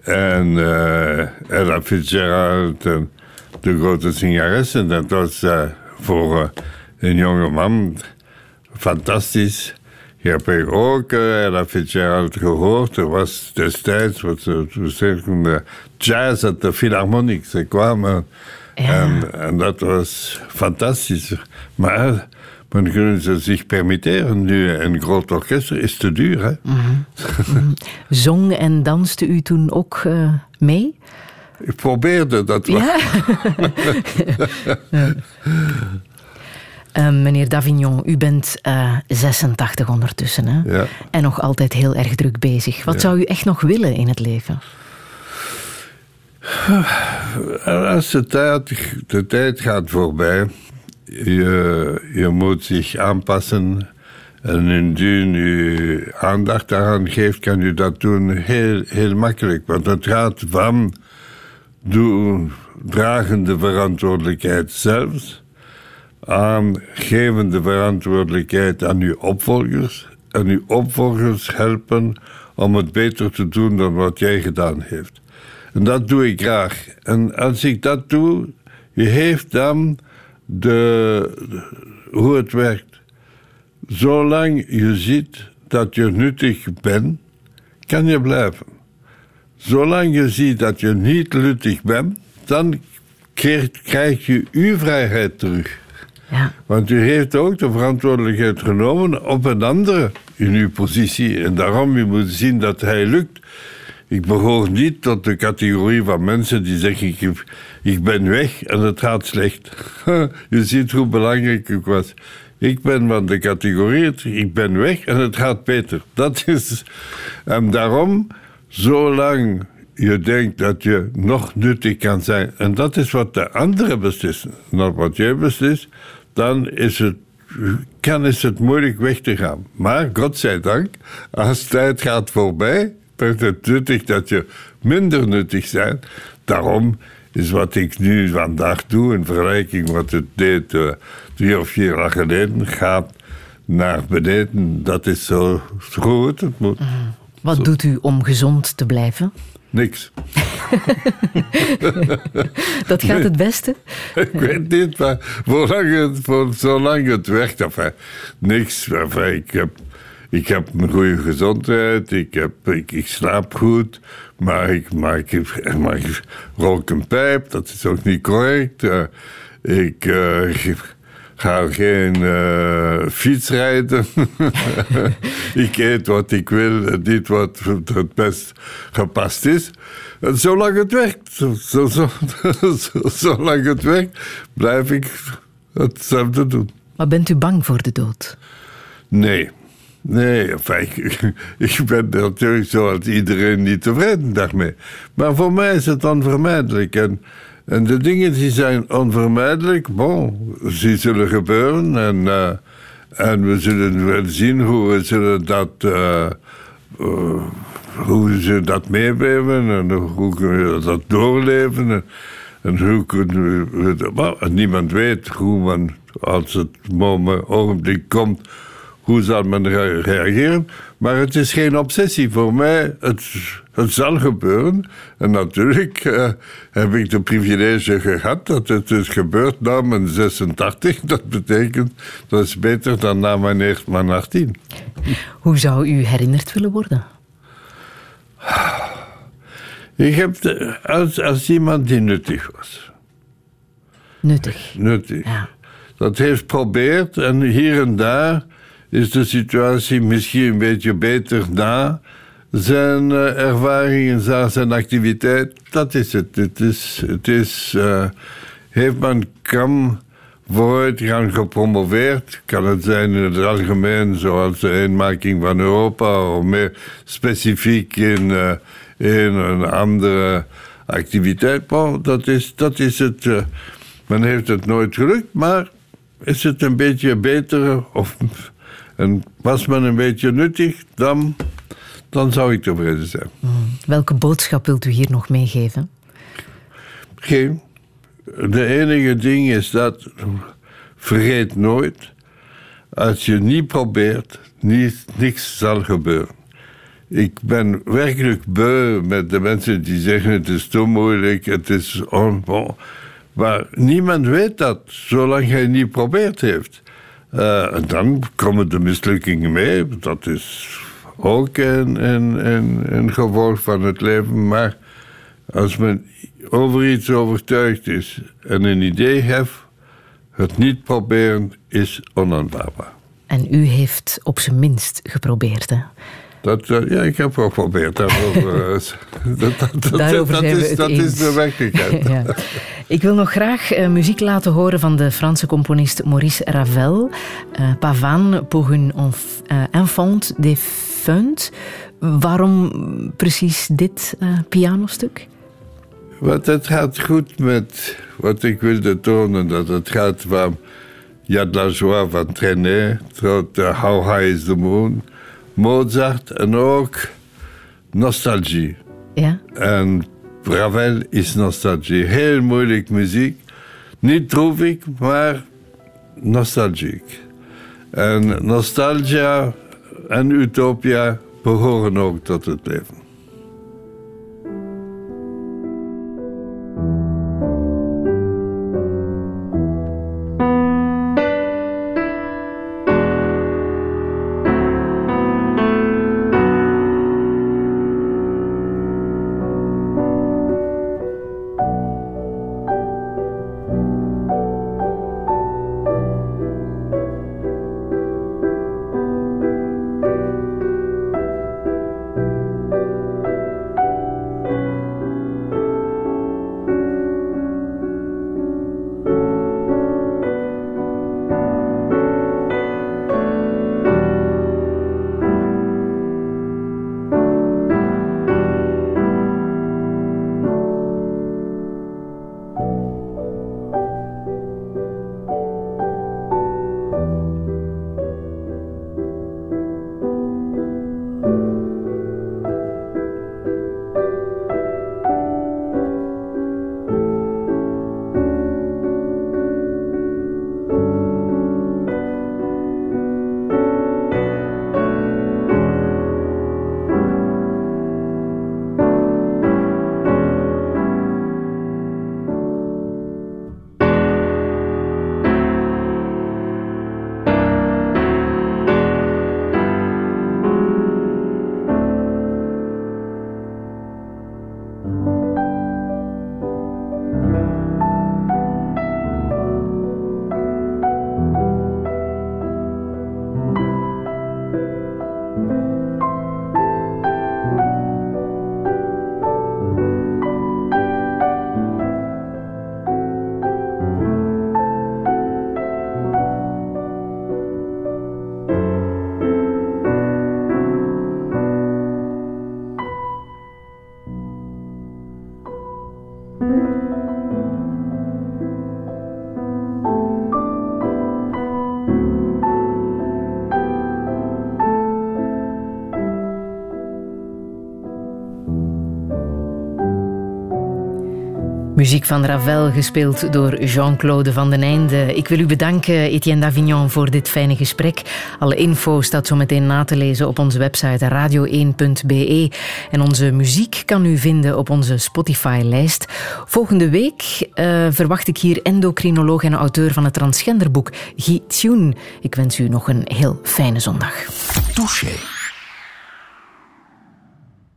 en eh, Ella Fitzgerald en de grote zangeressen. Dat was eh, voor eh, een jonge man fantastisch. Je hebt ook uh, Ella Fitzgerald gehoord. Er was destijds wat ze ze zeggen, eh, jazz at de Philharmonic. Ze kwamen en, en dat was fantastisch. Maar men kunnen ze zich permitteren. Nu een groot orkest is te duur. Hè? Zong en danste u toen ook eh, mee? Ik probeerde dat wel. Ja. Eh, meneer Davignon, u bent eh, 86 ondertussen hè? Ja. en nog altijd heel erg druk bezig. Wat Ja. zou u echt nog willen in het leven? Als de tijd, de tijd gaat voorbij, je, je moet zich aanpassen. En indien u aandacht daaraan geeft, kan u dat doen heel, heel makkelijk. Want het gaat van doen, dragende verantwoordelijkheid zelfs aan gevende verantwoordelijkheid aan uw opvolgers. En uw opvolgers helpen om het beter te doen dan wat jij gedaan heeft. En dat doe ik graag. En als ik dat doe, je heeft dan de, hoe het werkt. Zolang je ziet dat je nuttig bent, kan je blijven. Zolang je ziet dat je niet nuttig bent, dan krijg, je uw vrijheid terug. Want u heeft ook de verantwoordelijkheid genomen op een andere in uw positie. En daarom u moet zien dat hij lukt. Ik behoor niet tot de categorie van mensen die zeggen: ik, ik ben weg en het gaat slecht. Je ziet hoe belangrijk ik was. Ik ben van de categorie: ik ben weg en het gaat beter. Dat is. En daarom, zolang je denkt dat je nog nuttig kan zijn, en dat is wat de anderen beslissen, not wat jij beslist, dan is het kan is het moeilijk weg te gaan. Maar, godzijdank, als tijd gaat voorbij, is het nuttig dat je minder nuttig bent. Daarom is wat ik nu vandaag doe, in vergelijking met wat het deed eh, drie of vier jaar geleden, gaat naar beneden. Dat is zo goed. Moet. Wat doet u om gezond te blijven? Niks. Dat gaat het beste? Ik weet niet, maar zolang het, voor, zolang het werkt, enfin, niks. Enfin, ik, heb, ik heb een goede gezondheid, ik, heb, ik, ik slaap goed, maar ik, maar, ik, maar ik rook een pijp, dat is ook niet correct. Eh, ik, eh, ik ga geen eh, fiets rijden. ik eet wat ik wil, niet wat het best gepast is. En zolang het werkt, zo, zo, zo, zo- zolang het werkt, blijf ik hetzelfde doen. Maar bent u bang voor de dood? Nee. Nee, enfin, ik, ik ben natuurlijk zoals iedereen niet tevreden daarmee. Maar voor mij is het onvermijdelijk. En, en de dingen die zijn onvermijdelijk, bon, die zullen gebeuren. En, eh, en we zullen wel zien hoe we zullen dat, eh, hoe zullen dat meebeleven en hoe kunnen we dat doorleven. En, hoe kunnen we, niemand weet hoe men, als het moment, ogenblik komt, hoe zal men rea- reageren. Maar het is geen obsessie voor mij. Het, het zal gebeuren. En natuurlijk eh, heb ik de privilege gehad dat het is gebeurd na mijn 86. Dat betekent, dat is beter dan na mijn eerst mijn 18. Hoe zou u herinnerd willen worden? Ik heb de- als, als iemand die nuttig was. Nuttig. Nuttig. Dat heeft geprobeerd en hier en daar is de situatie misschien een beetje beter na zijn eh, ervaring en zijn activiteit. Dat is het. Het is, het is eh, heeft men kan vooruitgang gepromoveerd. Kan het zijn in het algemeen, zoals de eenmaking van Europa, of meer specifiek in, eh, in een andere activiteit. Dat is, dat is het. eh, men heeft het nooit gelukt, maar is het een beetje beter of en was men een beetje nuttig, dan, dan zou ik tevreden zijn. Welke boodschap wilt u hier nog meegeven? Geen. De enige ding is dat, vergeet nooit, als je niet probeert, niet, niks zal gebeuren. Ik ben werkelijk beu met de mensen die zeggen het is te moeilijk, het is onbon. Maar niemand weet dat, zolang hij niet probeert heeft. Eh, en dan komen de mislukkingen mee, dat is ook een, gevolg van het leven. Maar als men over iets overtuigd is en een idee heeft, het niet proberen is onaanvaardbaar. En u heeft op zijn minst geprobeerd, hè? Dat, eh, ja, ik heb wel geprobeerd. Daarover, eh, dat, dat, dat, Daarover dat zijn we is, dat is de werkelijkheid. Ja. Ik wil nog graag eh, muziek laten horen van de Franse componist Maurice Ravel. eh Pavane pour une enf- enfant défunte. Waarom precies dit pianostuk? Want het gaat goed met wat ik wilde tonen. Dat het gaat van Ja de la joie van Trenet tot How High is the Moon. Mozart en ook nostalgie. Ja? En Ravel is nostalgie. Heel moeilijk muziek. Niet droevig, maar nostalgiek. En nostalgia en utopia behoren ook tot het leven. Muziek van Ravel, gespeeld door Jean-Claude Van den Einde. Ik wil u bedanken, Etienne Davignon, voor dit fijne gesprek. Alle info staat zo meteen na te lezen op onze website radio1.be. En onze muziek kan u vinden op onze Spotify-lijst. Volgende week uh, verwacht ik hier endocrinoloog en auteur van het transgenderboek, Guy Tune. Ik wens u nog een heel fijne zondag. Touché.